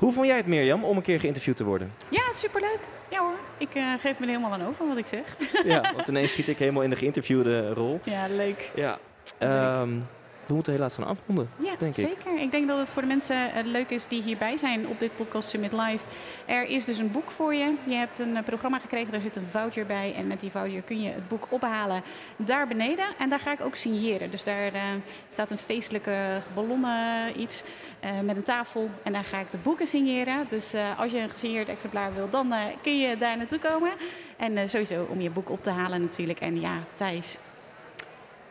Speaker 1: Hoe vond jij het, Mirjam, om een keer geïnterviewd te worden?
Speaker 2: Ja, superleuk. Ja hoor, ik uh, geef me er helemaal aan over wat ik zeg.
Speaker 1: ja, want ineens schiet ik helemaal in de geïnterviewde rol.
Speaker 2: Ja, leuk.
Speaker 1: Ja. Um, we moeten helaas gaan afronden.
Speaker 2: Ja,
Speaker 1: denk
Speaker 2: zeker. Ik. ik. denk dat het voor de mensen uh, leuk is die hierbij zijn op dit podcast Summit Live. Er is dus een boek voor je. Je hebt een uh, programma gekregen, daar zit een voucher bij. En met die voucher kun je het boek ophalen daar beneden. En daar ga ik ook signeren. Dus daar uh, staat een feestelijke ballonnen iets met een tafel. En daar ga ik de boeken signeren. Dus als je een gesigneerd exemplaar wil, dan kun je daar naartoe komen. En sowieso om je boek op te halen natuurlijk. En ja, Thijs,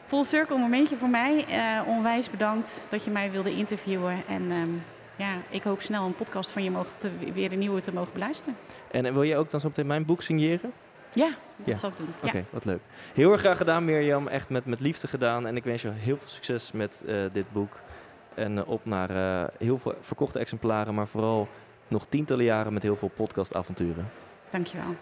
Speaker 2: Full circle momentje voor mij. Uh, onwijs bedankt dat je mij wilde interviewen. En um, ja, ik hoop snel een podcast van je mogen te, weer een nieuwe te mogen beluisteren.
Speaker 1: En wil je ook dan zo meteen mijn boek signeren?
Speaker 2: Ja, dat ja. zal ik doen.
Speaker 1: Oké, wat leuk. Heel erg graag gedaan Mirjam. Echt met, met liefde gedaan. En ik wens je heel veel succes met uh, dit boek. En uh, op naar heel veel verkochte exemplaren. Maar vooral nog tientallen jaren met heel veel podcastavonturen.
Speaker 2: Dankjewel.